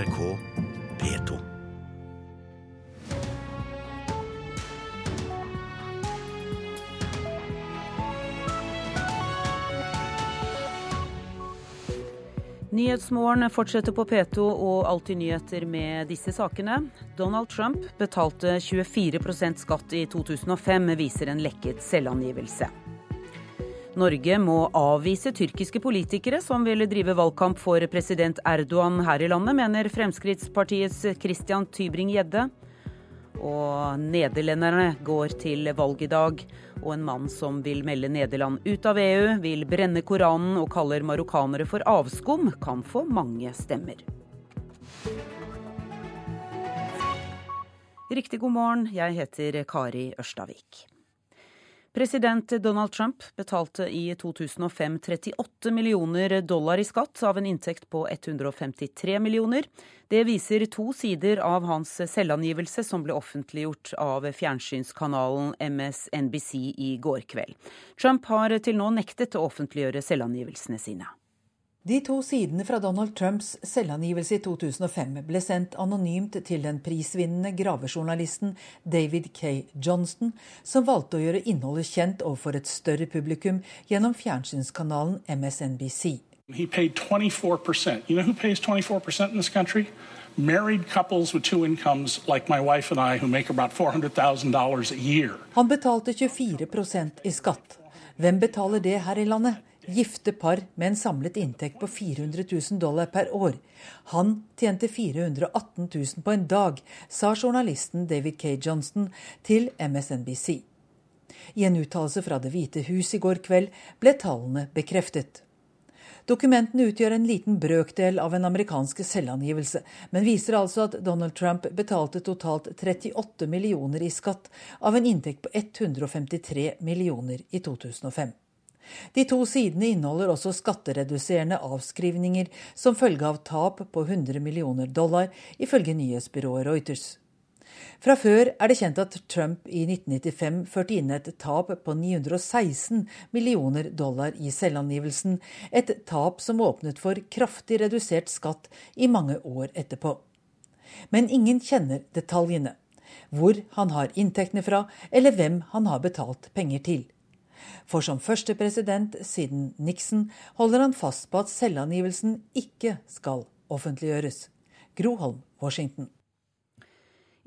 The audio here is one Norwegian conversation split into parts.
NRK P2. Nyhetsmorgen fortsetter på P2 og Alltid nyheter med disse sakene. Donald Trump betalte 24% skatt i 2005, viser en lekket selvangivelse. Norge må avvise tyrkiske politikere som vil drive valgkamp for president Erdogan her i landet, mener Fremskrittspartiets Christian Tybring-Gjedde. Og nederlenderne går til valg i dag. Og en mann som vil melde Nederland ut av EU, vil brenne Koranen og kaller marokkanere for avskum, kan få mange stemmer. Riktig god morgen, jeg heter Kari Ørstavik. President Donald Trump betalte i 2005 38 millioner dollar i skatt av en inntekt på 153 millioner. Det viser to sider av hans selvangivelse som ble offentliggjort av fjernsynskanalen MSNBC i går kveld. Trump har til nå nektet å offentliggjøre selvangivelsene sine. De to sidene fra Donald Trumps selvangivelse i 2005 ble sendt anonymt til den prisvinnende gravejournalisten David K. Johnston, som valgte å gjøre innholdet kjent overfor et større publikum gjennom fjernsynskanalen MSNBC. He paid 24%. You know who pays 24% in this country? Married couples with two incomes, like my wife and I, who make about $400,000 a year. Han betalte 24% i skatt. Hvem betaler det her i landet? Gifte par med en samlet inntekt på 400 000 dollar per år. Han tjente 418 000 på en dag, sa journalisten David K. Johnston til MSNBC. I en uttalelse fra Det hvite hus i går kveld ble tallene bekreftet. Dokumentene utgjør en liten brøkdel av en amerikansk selvangivelse, men viser altså at Donald Trump betalte totalt 38 millioner i skatt av en inntekt på 153 millioner i 2005. De to sidene inneholder også skattereduserende avskrivninger som følge av tap på 100 millioner dollar, ifølge nyhetsbyrået Reuters. Fra før er det kjent at Trump i 1995 førte inn et tap på 916 millioner dollar i selvangivelsen, et tap som åpnet for kraftig redusert skatt i mange år etterpå. Men ingen kjenner detaljene. Hvor han har inntektene fra, eller hvem han har betalt penger til. For som første president siden Nixon holder han fast på at selvangivelsen ikke skal offentliggjøres. Groholm, Washington.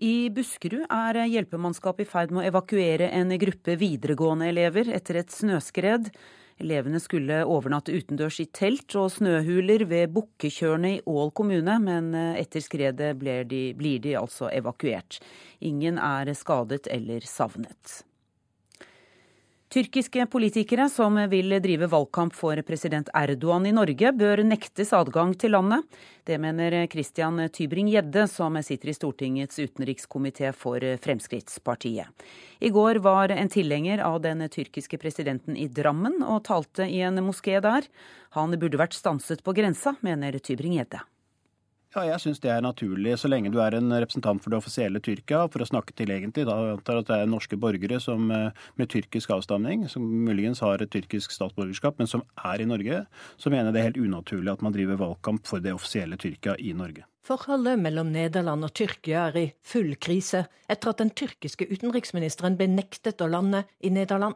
I Buskerud er hjelpemannskap i ferd med å evakuere en gruppe videregående elever etter et snøskred. Elevene skulle overnatte utendørs i telt og snøhuler ved Bukketjørnet i Ål kommune, men etter skredet blir de, blir de altså evakuert. Ingen er skadet eller savnet. Tyrkiske politikere som vil drive valgkamp for president Erdogan i Norge, bør nektes adgang til landet. Det mener Christian Tybring-Gjedde, som sitter i Stortingets utenrikskomité for Fremskrittspartiet. I går var en tilhenger av den tyrkiske presidenten i Drammen og talte i en moské der. Han burde vært stanset på grensa, mener Tybring-Gjedde. Ja, jeg syns det er naturlig, så lenge du er en representant for det offisielle Tyrkia. For å snakke til egentlig, da antar at det er norske borgere som, eh, med tyrkisk avstamning, som muligens har et tyrkisk statsborgerskap, men som er i Norge, så mener jeg det er helt unaturlig at man driver valgkamp for det offisielle Tyrkia i Norge. Forholdet mellom Nederland og Tyrkia er i full krise etter at den tyrkiske utenriksministeren ble nektet å lande i Nederland.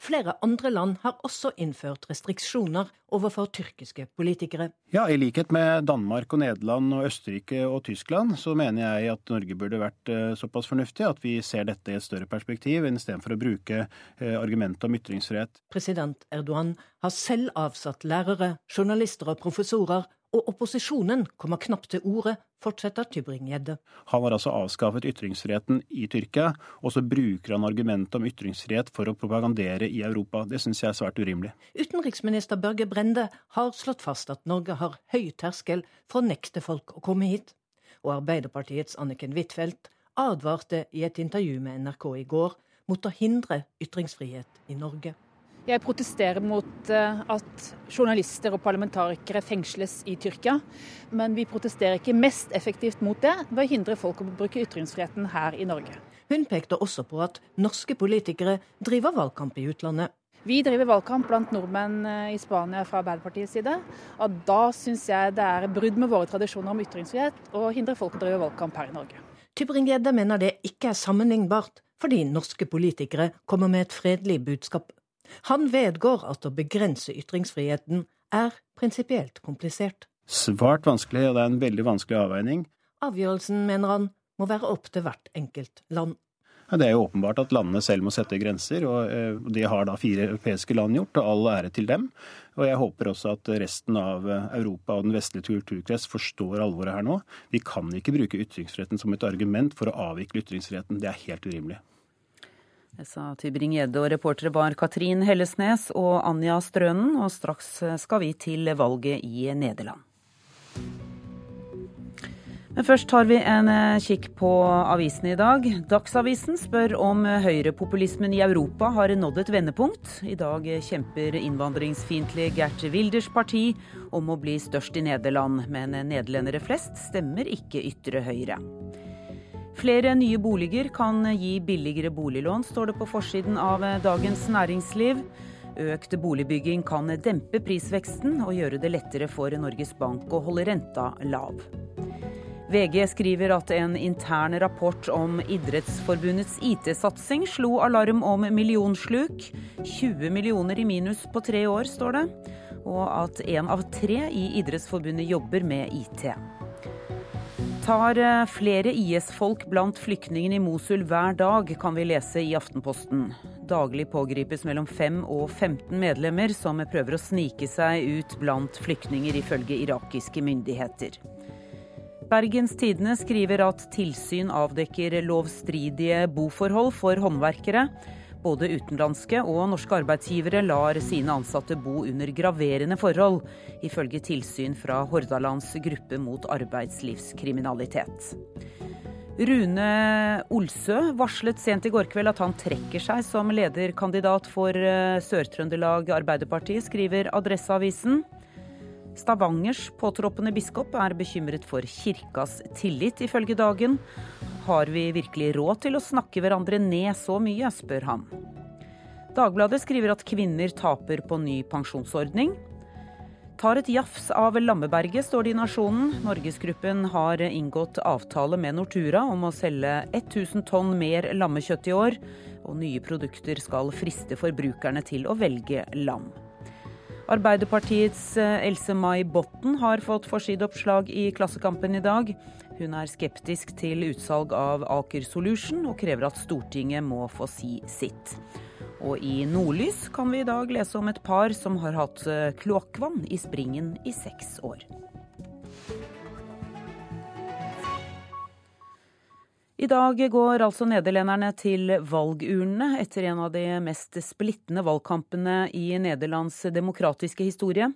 Flere andre land har også innført restriksjoner overfor tyrkiske politikere. Ja, I likhet med Danmark og Nederland og Østerrike og Tyskland, så mener jeg at Norge burde vært eh, såpass fornuftig at vi ser dette i et større perspektiv, istedenfor å bruke eh, argumentet om ytringsfrihet. President Erdogan har selv avsatt lærere, journalister og professorer og opposisjonen kommer knapt til ordet, fortsetter Tybring-Gjedde. Han har altså avskaffet ytringsfriheten i Tyrkia, og så bruker han argumentet om ytringsfrihet for å propagandere i Europa. Det syns jeg er svært urimelig. Utenriksminister Børge Brende har slått fast at Norge har høy terskel for å nekte folk å komme hit. Og Arbeiderpartiets Anniken Huitfeldt advarte i et intervju med NRK i går mot å hindre ytringsfrihet i Norge. Jeg protesterer mot eh, at journalister og parlamentarikere fengsles i Tyrkia. Men vi protesterer ikke mest effektivt mot det ved å hindre folk å bruke ytringsfriheten her i Norge. Hun pekte også på at norske politikere driver valgkamp i utlandet. Vi driver valgkamp blant nordmenn eh, i Spania fra Arbeiderpartiets side. Og da syns jeg det er brudd med våre tradisjoner om ytringsfrihet å hindre folk å drive valgkamp her i Norge. Tybring-Gjedde mener det ikke er sammenlignbart, fordi norske politikere kommer med et fredelig budskap. Han vedgår at å begrense ytringsfriheten er prinsipielt komplisert. Svært vanskelig, og det er en veldig vanskelig avveining. Avgjørelsen, mener han, må være opp til hvert enkelt land. Ja, det er jo åpenbart at landene selv må sette grenser, og eh, det har da fire europeiske land gjort, og all ære til dem. Og jeg håper også at resten av eh, Europa og den vestlige kulturkrets forstår alvoret her nå. Vi kan ikke bruke ytringsfriheten som et argument for å avvikle ytringsfriheten. Det er helt urimelig. Det sa Tybring-Gjedde, og reportere var Katrin Hellesnes og Anja Strønen. Og straks skal vi til valget i Nederland. Men først tar vi en eh, kikk på avisene i dag. Dagsavisen spør om høyrepopulismen i Europa har nådd et vendepunkt. I dag kjemper innvandringsfiendtlige Gert Wilders parti om å bli størst i Nederland, men nederlendere flest stemmer ikke ytre høyre. Flere nye boliger kan gi billigere boliglån, står det på forsiden av Dagens Næringsliv. Økt boligbygging kan dempe prisveksten og gjøre det lettere for Norges Bank å holde renta lav. VG skriver at en intern rapport om Idrettsforbundets IT-satsing slo alarm om millionsluk. 20 millioner i minus på tre år, står det. Og at én av tre i Idrettsforbundet jobber med IT. Tar eh, flere IS-folk blant flyktningene i Mosul hver dag, kan vi lese i Aftenposten. Daglig pågripes mellom 5 og 15 medlemmer som prøver å snike seg ut blant flyktninger, ifølge irakiske myndigheter. Bergens Tidende skriver at tilsyn avdekker lovstridige boforhold for håndverkere. Både utenlandske og norske arbeidsgivere lar sine ansatte bo under graverende forhold, ifølge tilsyn fra Hordalands gruppe mot arbeidslivskriminalitet. Rune Olsø varslet sent i går kveld at han trekker seg som lederkandidat for eh, Sør-Trøndelag Arbeiderparti, skriver Adresseavisen. Stavangers påtroppende biskop er bekymret for kirkas tillit, ifølge Dagen. Har vi virkelig råd til å snakke hverandre ned så mye, spør han. Dagbladet skriver at kvinner taper på ny pensjonsordning. Tar et jafs av Lammeberget, står det i Nasjonen. Norgesgruppen har inngått avtale med Nortura om å selge 1000 tonn mer lammekjøtt i år. Og nye produkter skal friste forbrukerne til å velge lam. Arbeiderpartiets eh, Else-May Botten har fått forsideoppslag i Klassekampen i dag. Hun er skeptisk til utsalg av Aker Solution, og krever at Stortinget må få si sitt. Og i Nordlys kan vi i dag lese om et par som har hatt eh, kloakkvann i springen i seks år. I dag går altså nederlenderne til valgurnene etter en av de mest splittende valgkampene i Nederlands demokratiske historie.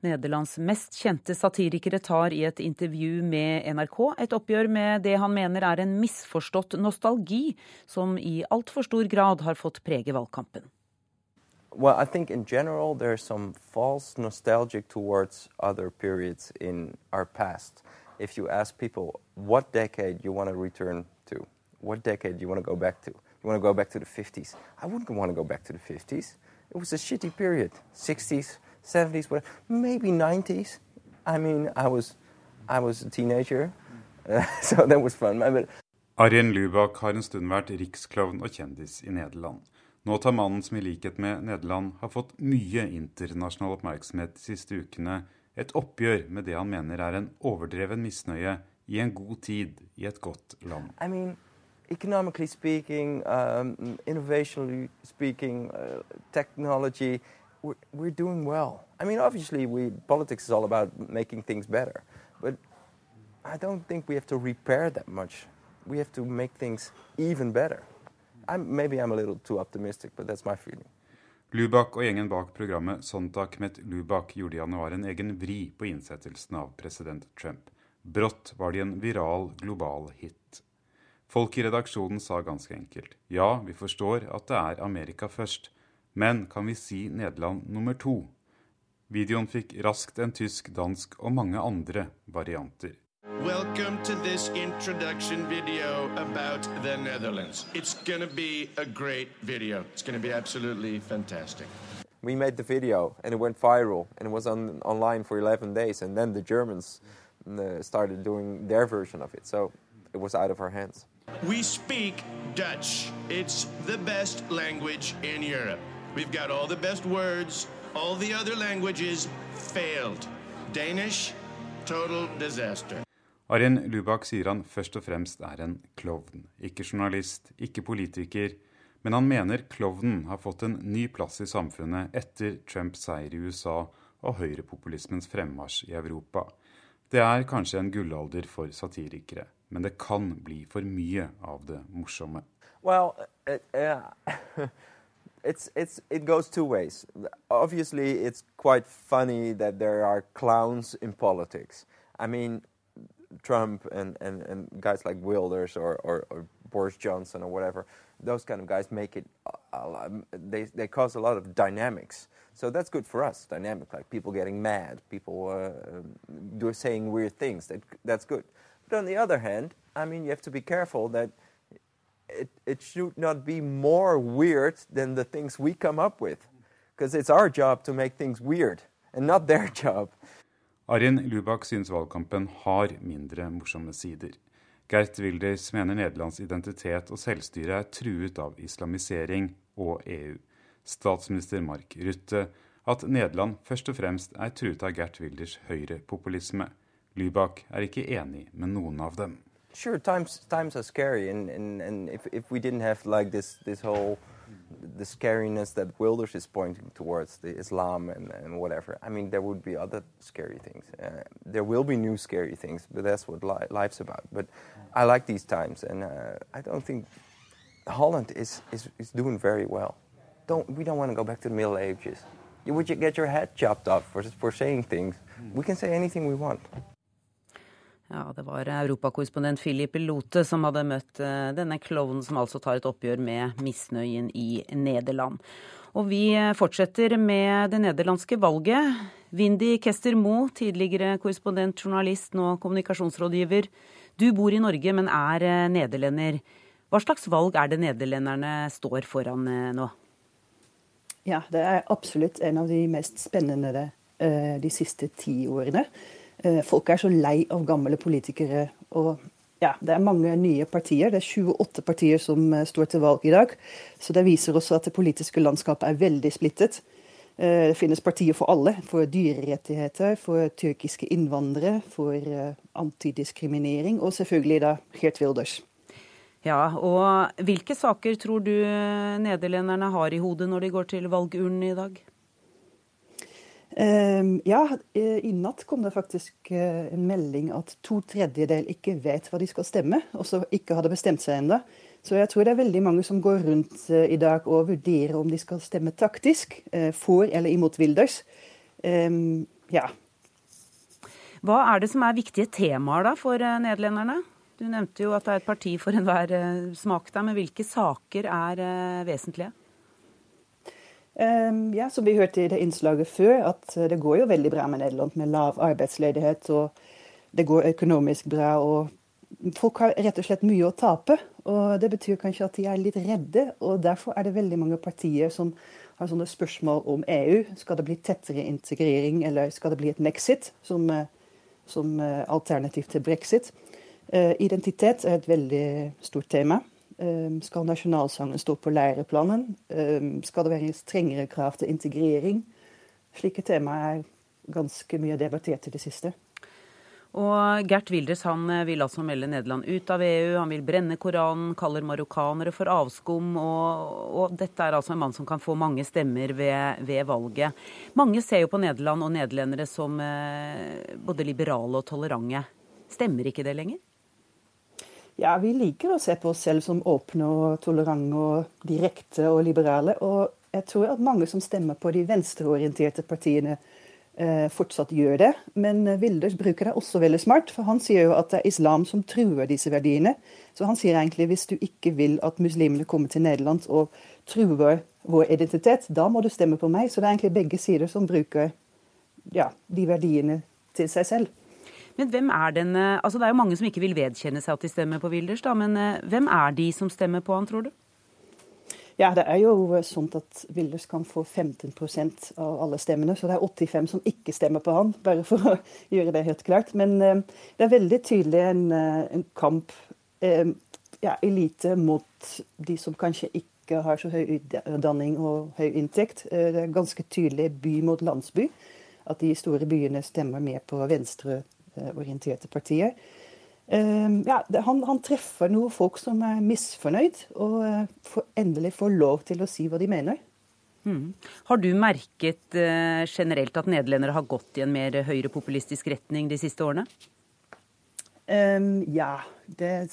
Nederlands mest kjente satirikere tar i et intervju med NRK et oppgjør med det han mener er en misforstått nostalgi, som i altfor stor grad har fått prege valgkampen. Well, I think in general there's some false nostalgic towards other periods in our past. If you ask people what decade you want to return to? What decade you want to go back to? You want to go back to the 50s? I wouldn't want to go back to the 50s. It was a shitty period. 60s, 70s, whatever. maybe 90s. I mean, I was, I was a teenager, so that was fun. But Arjen Lubak har en stund vært riksklovn og kjendis i Nederland. Nå tar mannen som i likhet med Nederland har fått mye internasjonal oppmerksomhet de siste ukene, et oppgjør med det han mener er en overdreven misnøye i en god tid i et godt land? I mean, economically speaking, um, innovationally speaking, uh, technology, we're, we're doing well. I mean, obviously, we politics is all about making things better, but I don't think we have to repair that much. We have to make things even better. I'm, maybe I'm a little too optimistic, but that's my feeling. Lubak og gjengen bak programmet Sontak med Lubak gjorde i januar en egen vri på innsettelsen av president Trump. Brått var de en viral, global hit. Folk i redaksjonen sa ganske enkelt ja, vi forstår at det er Amerika først, men kan vi si Nederland nummer to? Videoen fikk raskt en tysk, dansk og mange andre varianter. Welcome to this introduction video about the Netherlands. It's going to be a great video. It's going to be absolutely fantastic. We made the video and it went viral and it was on, online for 11 days and then the Germans uh, started doing their version of it. So it was out of our hands. We speak Dutch. It's the best language in Europe. We've got all the best words. All the other languages failed. Danish, total disaster. Arjen Lubak sier han først og fremst er en klovn. Ikke journalist, ikke politiker. Men han mener klovnen har fått en ny plass i samfunnet etter Trumps seier i USA og høyrepopulismens fremmarsj i Europa. Det er kanskje en gullalder for satirikere, men det kan bli for mye av det morsomme. Well, it, uh, it's it's it goes two ways. Obviously, it's quite funny. I mean, Trump and, and, and guys like Wilders or, or, or Boris Johnson or whatever, those kind of guys make it, lot, they, they cause a lot of dynamics. So that's good for us, dynamic, like people getting mad, people uh, do, saying weird things. That, that's good. But on the other hand, I mean, you have to be careful that it, it should not be more weird than the things we come up with. Because it's our job to make things weird, and not their job. Arjen Lubak syns valgkampen har mindre morsomme sider. Gert Wilders mener Nederlands identitet og selvstyre er truet av islamisering og EU. Statsminister Mark Rutte at Nederland først og fremst er truet av Gert Wilders høyrepopulisme. Lybak er ikke enig med noen av dem. Sure, times times are scary, and and, and if if the scariness that Wilders is pointing towards, the Islam and, and whatever. I mean, there would be other scary things. Uh, there will be new scary things, but that's what li life's about. But I like these times, and uh, I don't think Holland is, is, is doing very well. Don't, we don't want to go back to the Middle Ages. You would get your head chopped off for, for saying things. We can say anything we want. Ja, Det var europakorrespondent Philip Lote som hadde møtt eh, denne klovnen som altså tar et oppgjør med misnøyen i Nederland. Og vi fortsetter med det nederlandske valget. Windy Kester Moe, tidligere korrespondent, journalist, nå kommunikasjonsrådgiver. Du bor i Norge, men er eh, nederlender. Hva slags valg er det nederlenderne står foran eh, nå? Ja, det er absolutt en av de mest spennende de siste ti årene. Eh, folk er så lei av gamle politikere. og ja, Det er mange nye partier. Det er 28 partier som eh, står til valg i dag. Så det viser også at det politiske landskapet er veldig splittet. Eh, det finnes partier for alle. For dyrerettigheter, for tyrkiske innvandrere, for antidiskriminering og selvfølgelig da Geert Wilders. Ja, og Hvilke saker tror du nederlenderne har i hodet når de går til valgurnen i dag? Ehm, ja, eh, i natt kom det faktisk eh, en melding at to tredjedel ikke vet hva de skal stemme, og så ikke hadde bestemt seg ennå. Så jeg tror det er veldig mange som går rundt eh, i dag og vurderer om de skal stemme taktisk, for eller imot Wilders. Ehm, ja. Hva er det som er viktige temaer da for nederlenderne? Du nevnte jo at det er et parti for enhver smak der, men hvilke saker er vesentlige? Um, ja, som vi hørte i det innslaget før, at eh, det går jo veldig bra med Nederland med lav arbeidsledighet. Og det går økonomisk bra. og Folk har rett og slett mye å tape. og Det betyr kanskje at de er litt redde. og Derfor er det veldig mange partier som har sånne spørsmål om EU. Skal det bli tettere integrering, eller skal det bli et nexit som, eh, som eh, alternativ til brexit? Identitet er et veldig stort tema. Ehm, skal nasjonalsangen stå på læreplanen? Ehm, skal det være strengere krav til integrering? Slike temaer er ganske mye debattert i det siste. Og Gert Wilders han eh, vil altså melde Nederland ut av EU. Han vil brenne Koranen, kaller marokkanere for avskum. Og, og, dette er altså en mann som kan få mange stemmer ved, ved valget. Mange ser jo på Nederland og nederlendere som eh, både liberale og tolerante. Stemmer ikke det lenger? Ja, vi liker å se på oss selv som åpne og tolerante og direkte og liberale. Og jeg tror at mange som stemmer på de venstreorienterte partiene, eh, fortsatt gjør det. Men Wilders bruker det også veldig smart, for han sier jo at det er islam som truer disse verdiene. Så han sier egentlig hvis du ikke vil at muslimene kommer til Nederland og truer vår identitet, da må du stemme på meg. Så det er egentlig begge sider som bruker ja, de verdiene til seg selv. Men hvem er den altså Det er jo mange som ikke vil vedkjenne seg at de stemmer på Wilders, da, men hvem er de som stemmer på han, tror du? Ja, det er jo sånn at Wilders kan få 15% av alle stemmene. Så det er 85 som ikke stemmer på han, bare for å gjøre det helt klart. Men det er veldig tydelig en, en kamp, ja, elite mot de som kanskje ikke har så høy utdanning og høy inntekt. det er ganske tydelig by mot landsby. At de store byene stemmer mer på venstreorienterte partier. Ehm, ja, han, han, treffer noen folk som er misfornøyd, og eh, får, endelig får lov til å si hva de mener. Mm. Har du merket uh, generelt at nederlendere har gått i en mer høyrepopulistisk retning de siste årene? Um, ja, det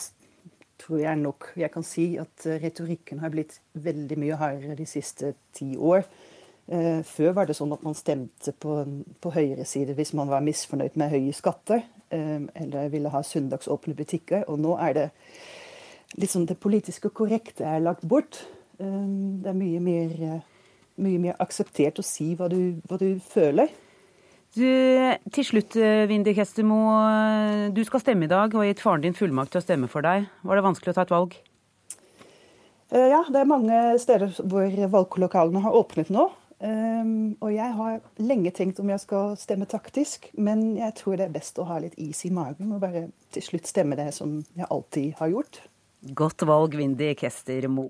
tror jeg nok. Jeg kan si at retorikken har blitt veldig mye hardere de siste ti år. Uh, før var det sånn at man stemte på, på høyre side hvis man var misfornøyd med høye skatter. Eh, eller ville ha søndagsåpne butikker. Og nå er det liksom det politiske korrekte er lagt bort. Eh, det er mye mer, eh, mye mer akseptert å si hva du, hva du føler. Du, til slutt, Vindi Kestemo. Du skal stemme i dag og har gitt faren din fullmakt til å stemme for deg. Var det vanskelig å ta et valg? Ja, det er mange steder hvor valglokalene har åpnet nå. Um, og jeg har lenge tenkt om jeg skal stemme taktisk, men jeg tror det er best å ha litt is i magen og bare til slutt stemme det som jeg alltid har gjort. Godt valg, Vindy Kester Mo.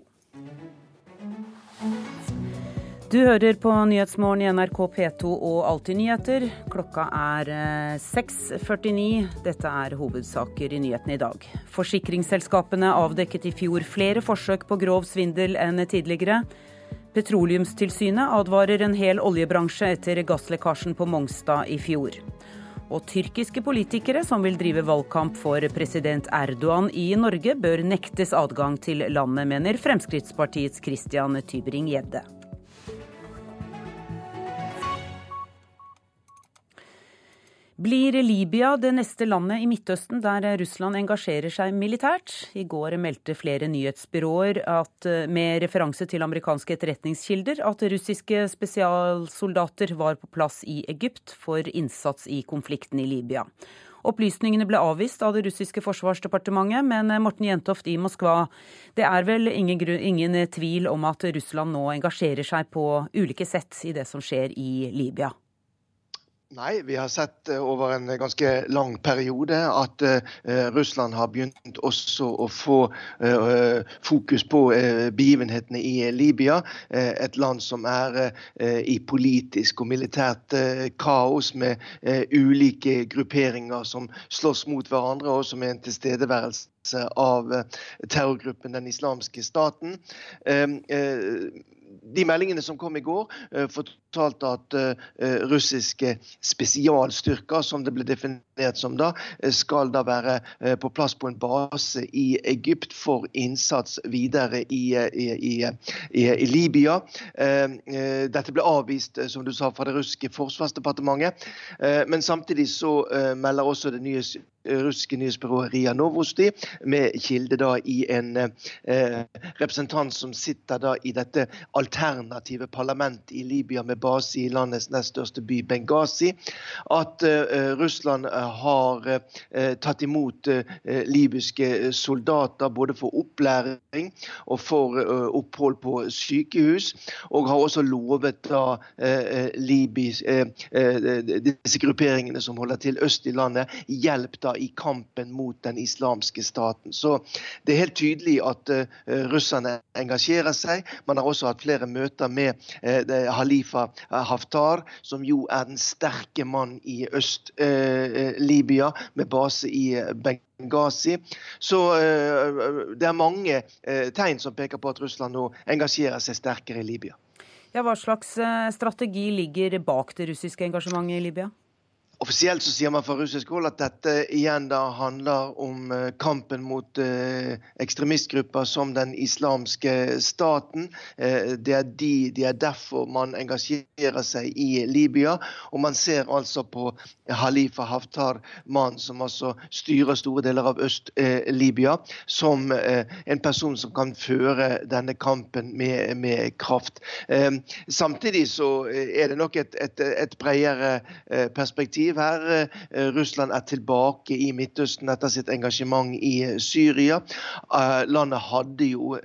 Du hører på Nyhetsmorgen i NRK P2 og Alltid nyheter. Klokka er 6.49. Eh, Dette er hovedsaker i nyhetene i dag. Forsikringsselskapene avdekket i fjor flere forsøk på grov svindel enn tidligere. Petroleumstilsynet advarer en hel oljebransje etter gasslekkasjen på Mongstad i fjor. Og tyrkiske politikere som vil drive valgkamp for president Erdogan i Norge, bør nektes adgang til landet, mener Fremskrittspartiets Christian Tybring-Gjedde. Blir Libya det neste landet i Midtøsten der Russland engasjerer seg militært? I går meldte flere nyhetsbyråer at, med referanse til amerikanske etterretningskilder at russiske spesialsoldater var på plass i Egypt for innsats i konflikten i Libya. Opplysningene ble avvist av det russiske forsvarsdepartementet, men Morten Jentoft i Moskva, det er vel ingen, ingen tvil om at Russland nå engasjerer seg på ulike sett i det som skjer i Libya? Nei, vi har sett eh, over en ganske lang periode at uh, Russland har begynt også å få uh, fokus på uh, begivenhetene i Libya. et land som er i politisk og militært kaos med ulike grupperinger som slåss mot hverandre, og som er en tilstedeværelse av terrorgruppen Den islamske staten de meldingene som kom i går, uh, fortalte at uh, russiske spesialstyrker, som det ble definert som da, skal da være på plass på en base i Egypt for innsats videre i, i, i, i Libya. Dette ble avvist, som du sa, fra det russiske forsvarsdepartementet. Men samtidig så melder også det nye russiske nyhetsbyrået Ria Novosti, med kilde da i en eh, representant som sitter da i dette alternative parlamentet i Libya med i landets nest største by, Benghazi, at eh, Russland eh, har eh, tatt imot eh, libyske soldater både for opplæring og for eh, opphold på sykehus, og har også lovet da Libis, disse grupperingene som holder til øst i landet, hjelp da i kampen mot den islamske staten. Så det er helt tydelig at russerne engasjerer seg. Man har også hatt flere møter med Halifa Haftar, som jo er den sterke mann i Øst-Libya, uh, med base i Benghazi. Så det er mange tegn som peker på at Russland nå engasjerer seg sterkere i Libya. Ja, hva slags strategi ligger bak det russiske engasjementet i Libya? Offisielt så sier man fra russisk hold at dette igjen da handler om eh, kampen mot eh, ekstremistgrupper som den islamske staten. Eh, det, er de, det er derfor man engasjerer seg i Libya. Og man ser altså på Halifa Haftar, mannen som altså styrer store deler av Øst-Libya, som en person som kan føre denne kampen med, med kraft. Samtidig så er det nok et, et, et bredere perspektiv perspektiv her. Russland er tilbake i Midtøsten etter sitt engasjement i Syria. Landet hadde jo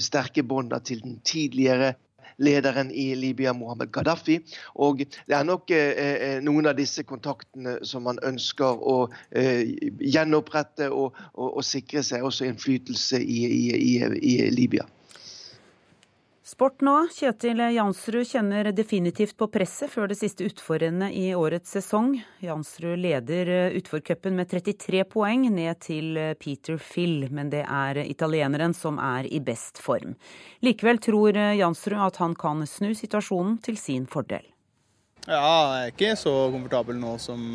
sterke bånd til den tidligere lederen i Libya, Mohammed Gaddafi. Og det er nok eh, noen av disse kontaktene som man ønsker å eh, gjenopprette og, og, og, sikre seg også innflytelse i, i, i, i Libya. Sport nå. Kjetil Jansrud kjenner definitivt på presset før det siste utforrennet i årets sesong. Jansrud leder eh, utforcupen med 33 poeng, ned til eh, Peter Phil, men det er italieneren som er i best form. Likevel tror eh, Jansrud at han kan snu situasjonen til sin fordel. Ja, jeg er ikke så komfortabel nå som,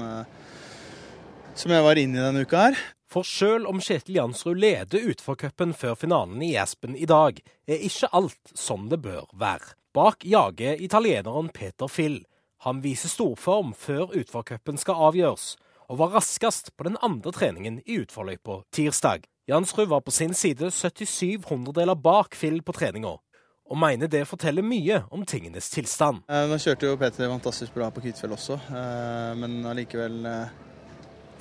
som jeg var inne i denne uka her. For sjøl om Kjetil Jansrud leder utforcupen før finalen i Aspen i dag, er ikke alt som det bør være. Bak jager italieneren Peter Fill. Han viser storform før utforcupen skal avgjøres, og var raskest på den andre treningen i utforløypa tirsdag. Jansrud var på sin side 77 hundredeler bak Fill på treninga, og mener det forteller mye om tingenes tilstand. Eh, nå kjørte jo Peter fantastisk bra på Kvitfjell også, eh, men allikevel eh,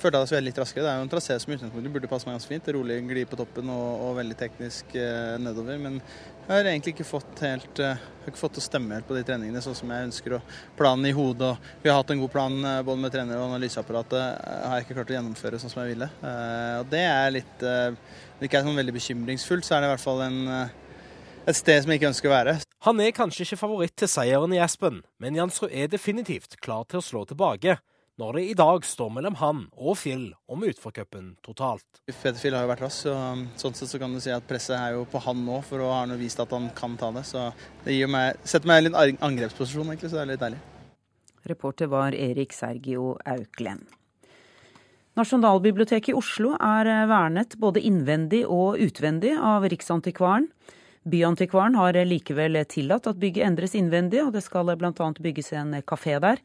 følte jeg det litt raskere. Det er jo en trasé som i utgangspunktet burde passe meg ganske fint. Rolig gli på toppen og, og veldig teknisk eh, nedover. Men jeg har egentlig ikke fått helt eh, ikke fått å stemme helt på de treningene sånn som jeg ønsker. Og planen i hodet og Vi har hatt en god plan eh, både med trener og analyseapparatet. Eh, har jeg ikke klart å gjennomføre sånn som jeg ville. Eh, og det er litt eh, Det ikke er sånn veldig bekymringsfullt, så er det i hvert fall en et sted som jeg ikke ønsker å være. Han er kanskje ikke favoritt til seieren i Aspen, men Jansrud er definitivt klar til å slå tilbake når det i dag står mellom han og Phil om utforcupen totalt. Phil har jo vært rask, så um, sånn sett så kan du si at presset er jo på han nå, for å ha vist at han kan ta det. Så det meg, setter meg i en angrepsposisjon, egentlig, så det er litt deilig. Reporter var Erik Sergio Auklend. Nasjonalbiblioteket i Oslo er eh, vernet både innvendig og utvendig av Riksantikvaren. Byantikvaren har likevel tillatt at bygget endres innvendig, og det skal bl.a. bygges en kafé der.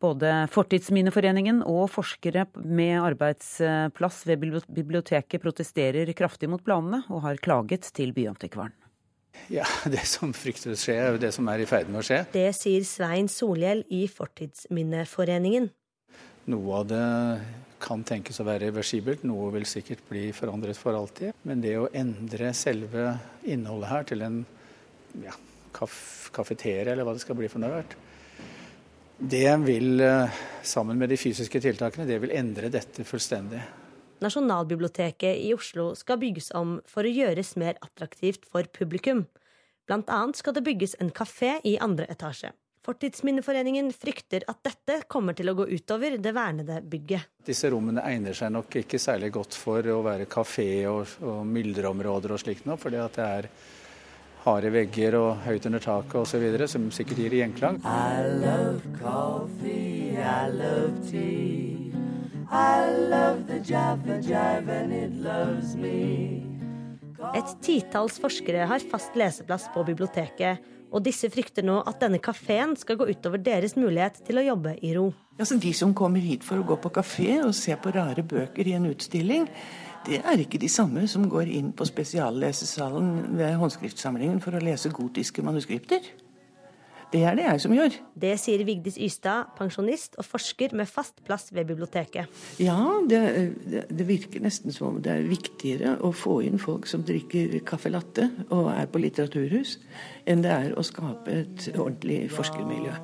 Både Fortidsminneforeningen og forskere med arbeidsplass ved biblioteket protesterer kraftig mot planene, og har klaget til Byantikvaren. Ja, Det som fryktes skje, er jo det som er i ferd med å skje. Det sier Svein Solhjell i Fortidsminneforeningen. Noe av det kan tenkes å være reversibelt, noe vil sikkert bli forandret for alltid. Men det å endre selve innholdet her til en ja, kafeteria, eller hva det skal bli for noe, det vil, eh, sammen med de fysiske tiltakene, det vil endre dette fullstendig. Nasjonalbiblioteket i Oslo skal bygges om for å gjøres mer attraktivt for publikum. Blant annet skal det bygges en kafé i andre etasje. Fortidsminneforeningen frykter at dette kommer til å gå utover det vernede bygget. Disse rommene egner seg nok ikke særlig godt for å være kafé og, og myldreområder og slikt noe, fordi at det er harde vegger og høyt under taket osv., som sikkert gir gjenklang. I love coffee, I love tea. I love the java jive and it loves me. Et titalls forskere har fast leseplass på biblioteket, og disse frykter nå at denne kafeen skal gå utover deres mulighet til å jobbe i ro. Altså, de som kommer hit for å gå på kafé og se på rare bøker i en utstilling, det er ikke de samme som går inn på spesiallesesalen ved håndskriftsamlingen for å lese gotiske manuskripter. Det er det jeg som gjør. Det sier Vigdis Ystad, pensjonist og forsker med fast plass ved biblioteket. Ja, det, det, det, virker nesten som om det er viktigere å få inn folk som drikker caffè latte og er på litteraturhus, enn det er å skape et ordentlig forskermiljø.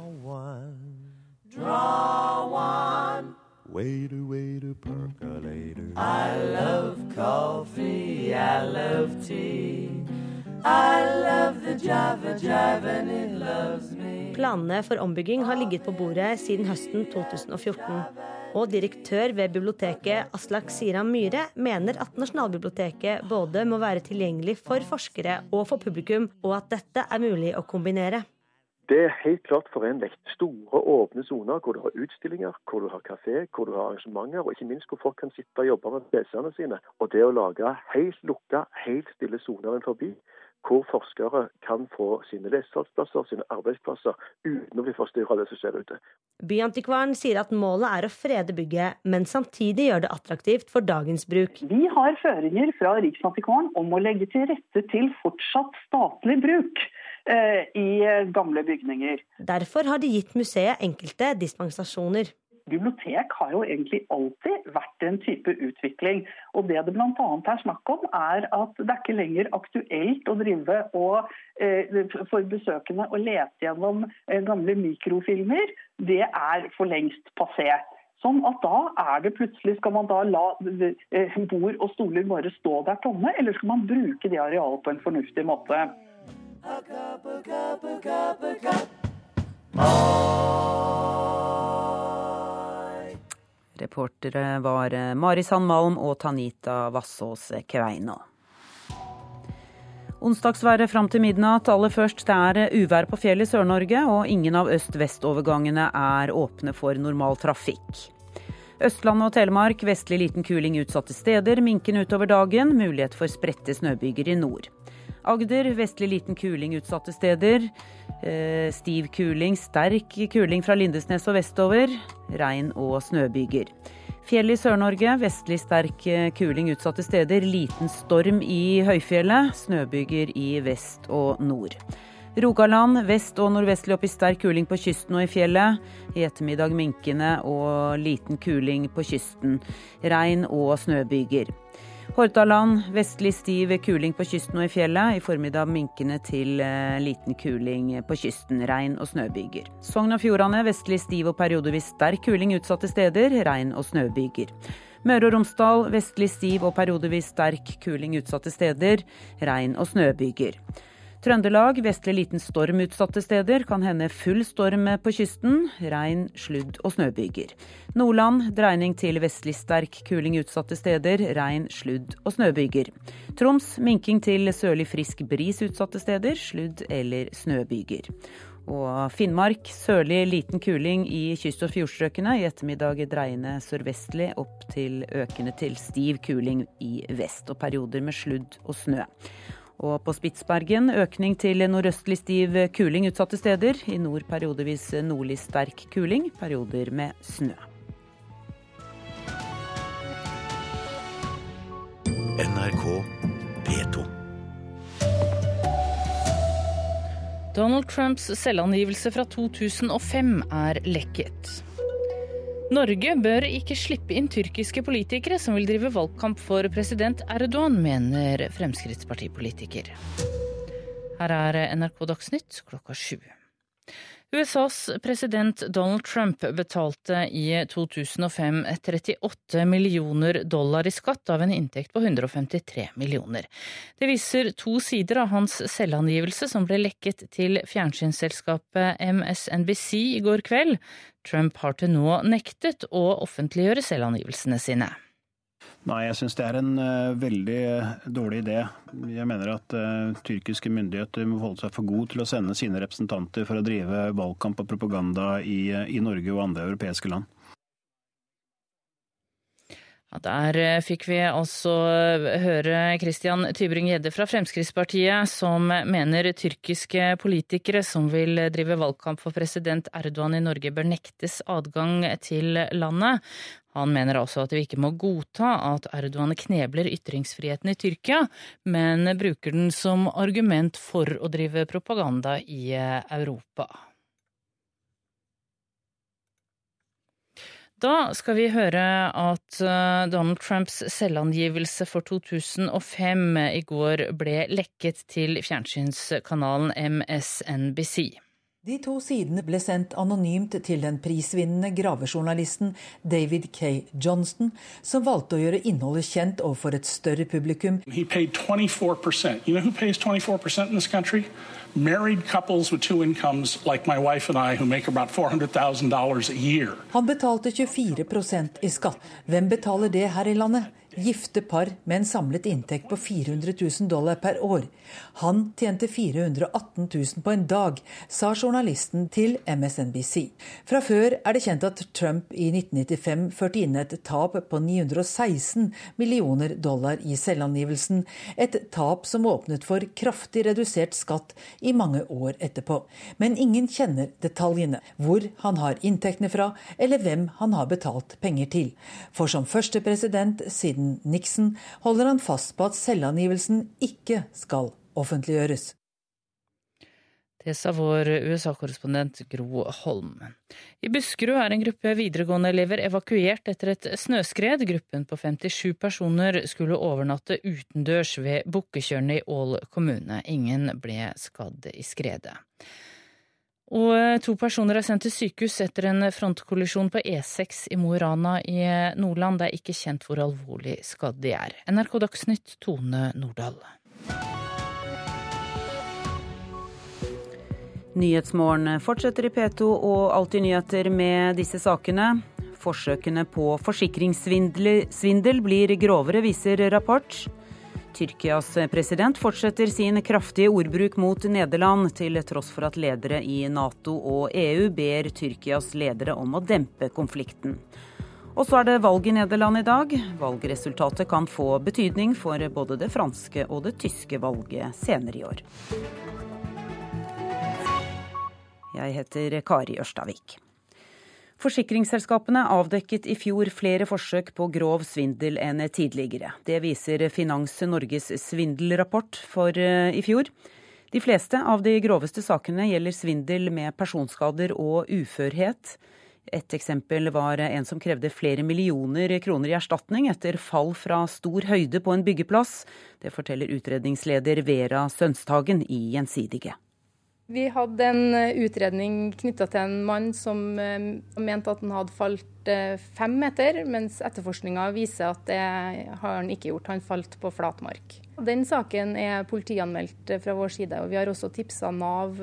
Draw one. Waiter, waiter, percolator. I love coffee, I love tea. I love the java jive and it loves me. Planene for ombygging har ligget på bordet siden høsten 2014. Og direktør ved biblioteket Aslak Siram Myhre mener at Nasjonalbiblioteket både må være tilgjengelig for forskere og for publikum, og at dette er mulig å kombinere. Det er helt klart forenlig. Store, åpne soner hvor du har utstillinger, hvor du har kafé, hvor du har arrangementer, og ikke minst hvor folk kan sitte og jobbe med leserne sine. Og det å lage helt lukka, helt stille soner forbi, hvor forskere kan få sine lesesalgsplasser, sine arbeidsplasser, uten å bli forstyrra av det som skjer ute. Byantikvaren sier at målet er å frede bygget, men samtidig gjøre det attraktivt for dagens bruk. Vi har føringer fra Riksantikvaren om å legge til rette til fortsatt statlig bruk. Eh, i gamle bygninger. Derfor har de gitt museet enkelte dispensasjoner. bibliotek har jo egentlig alltid vært en type utvikling. Og Det det bl.a. er snakk om, er at det er ikke lenger aktuelt å drive og eh, for besøkende å lete gjennom eh, gamle mikrofilmer. Det er for lengst passé. Sånn at da er det plutselig Skal man da la eh, bord og stoler bare stå der tomme, eller skal man bruke det arealet på en fornuftig måte? A cup, a cup, cup. Reportere var eh, Mari Sandmalm og Tanita Vassås Kveino. Onsdagsværet fram til midnatt. Aller først, det er eh, uvær på fjellet i Sør-Norge, og ingen av øst-vest-overgangene er åpne for normal trafikk. Østlandet og Telemark vestlig liten kuling utsatte steder. Minken utover dagen. Mulighet for spredte snøbyger i nord. Agder vestlig liten kuling utsatte steder. Eh, stiv kuling, sterk kuling fra Lindesnes og vestover. Regn og snøbyger. Fjell i Sør-Norge vestlig sterk eh, kuling utsatte steder. Liten storm i høyfjellet. Snøbyger i vest og nord. Rogaland vest og nordvestlig opp i sterk kuling på kysten og i fjellet. I ettermiddag minkende og liten kuling på kysten. Regn og snøbyger. Hordaland vestlig stiv kuling på kysten og i fjellet. I formiddag minkende til eh, liten kuling på kysten. Regn og snøbyger. Sogn og Fjordane vestlig stiv og periodevis sterk kuling utsatte steder. Regn og snøbyger. Møre og Romsdal vestlig stiv og periodevis sterk kuling utsatte steder. Regn og snøbyger. Trøndelag vestlig liten storm utsatte steder. Kan hende full storm på kysten. Regn, sludd og snøbyger. Nordland dreining til vestlig sterk kuling utsatte steder. Regn, sludd og snøbyger. Troms minking til sørlig frisk bris utsatte steder. Sludd eller snøbyger. Og Finnmark sørlig liten kuling i kyst- og fjordstrøkene. I ettermiddag dreiende sørvestlig opp til økende til stiv kuling i vest. Og perioder med sludd og snø. Og på Spitsbergen økning til nordøstlig stiv kuling utsatte steder. I nord periodevis nordlig sterk kuling, perioder med snø. NRK P2. Donald Trumps selvangivelse fra 2005 er lekket. Norge bør ikke slippe inn tyrkiske politikere som vil drive valgkamp for president Erdogan, mener Fremskrittspartipolitiker. Her er NRK Dagsnytt klokka sju. USAs president Donald Trump betalte i 2005 38 millioner dollar i skatt av en inntekt på 153 millioner. Det viser to sider av hans selvangivelse som ble lekket til fjernsynsselskapet MSNBC i går kveld. Trump har til nå nektet å offentliggjøre selvangivelsene sine. Nei, jeg syns det er en uh, veldig dårlig idé. Jeg mener at uh, tyrkiske myndigheter må holde seg for gode til å sende sine representanter for å drive valgkamp og propaganda i, i Norge og andre europeiske land. Der fikk vi altså høre Christian Tybring-Gjedde fra Fremskrittspartiet, som mener tyrkiske politikere som vil drive valgkamp for president Erdogan i Norge, bør nektes adgang til landet. Han mener altså at vi ikke må godta at Erdogan knebler ytringsfriheten i Tyrkia, men bruker den som argument for å drive propaganda i Europa. Da skal vi høre at eh, Donald Trumps selvangivelse for 2005 i går ble lekket til fjernsynskanalen MSNBC. De to sidene ble sendt anonymt til den prisvinnende gravejournalisten David K. Johnston, som valgte å gjøre innholdet kjent overfor et større publikum. He paid 24%. You know who pays 24% in this country? Incomes, like I, who make about $400,000 a year. Han betalte 24% i skatt. Hvem betaler det her i landet? Gifte par med en samlet inntekt på 400 000 dollar per år. Han tjente 418 000 på en dag, sa journalisten til MSNBC. Fra før er det kjent at Trump i 1995 førte inn et tap på 916 millioner dollar i selvangivelsen. Et tap som åpnet for kraftig redusert skatt i mange år etterpå. Men ingen kjenner detaljene, hvor han har inntektene fra, eller hvem han har betalt penger til. For som første president siden Nixon holder han fast på at selvangivelsen ikke skal offentliggjøres. Det sa vår USA-korrespondent Gro Holm. I Buskerud er en gruppe videregående-elever evakuert etter et snøskred. Gruppen på 57 personer skulle overnatte utendørs ved Bukketjørnet i Ål kommune. Ingen ble skadd i skredet. Og to personer er sendt til sykehus etter en frontkollisjon på E6 i Mo i Rana i Nordland. Det er ikke kjent hvor alvorlig skadd de er. NRK Dagsnytt, Tone Nordahl. Nyhetsmorgen fortsetter i P2 og Alltid nyheter med disse sakene. Forsøkene på forsikringssvindel blir grovere, viser rapport. Tyrkias president fortsetter sin kraftige ordbruk mot Nederland, til tross for at ledere i Nato og EU ber Tyrkias ledere om å dempe konflikten. Og så er det valg i Nederland i dag. Valgresultatet kan få betydning for både det franske og det tyske valget senere i år. Jeg heter Kari Ørstavik. Forsikringsselskapene avdekket i fjor flere forsøk på grov svindel enn tidligere. Det viser Finans Norges svindelrapport for eh, i fjor. De fleste av de groveste sakene gjelder svindel med personskader og uførhet. Et eksempel var en som krevde flere millioner kroner i erstatning etter fall fra stor høyde på en byggeplass. Det forteller utredningsleder Vera Sønstagen i Gjensidige. Vi hadde en eh, utredning knytta til en mann som eh, mente at han hadde falt eh, fem meter, mens etterforskninga viser at det har han ikke gjort. Han falt på flatmark. Den saken er politianmeldt fra vår side, og vi har også tipsa Nav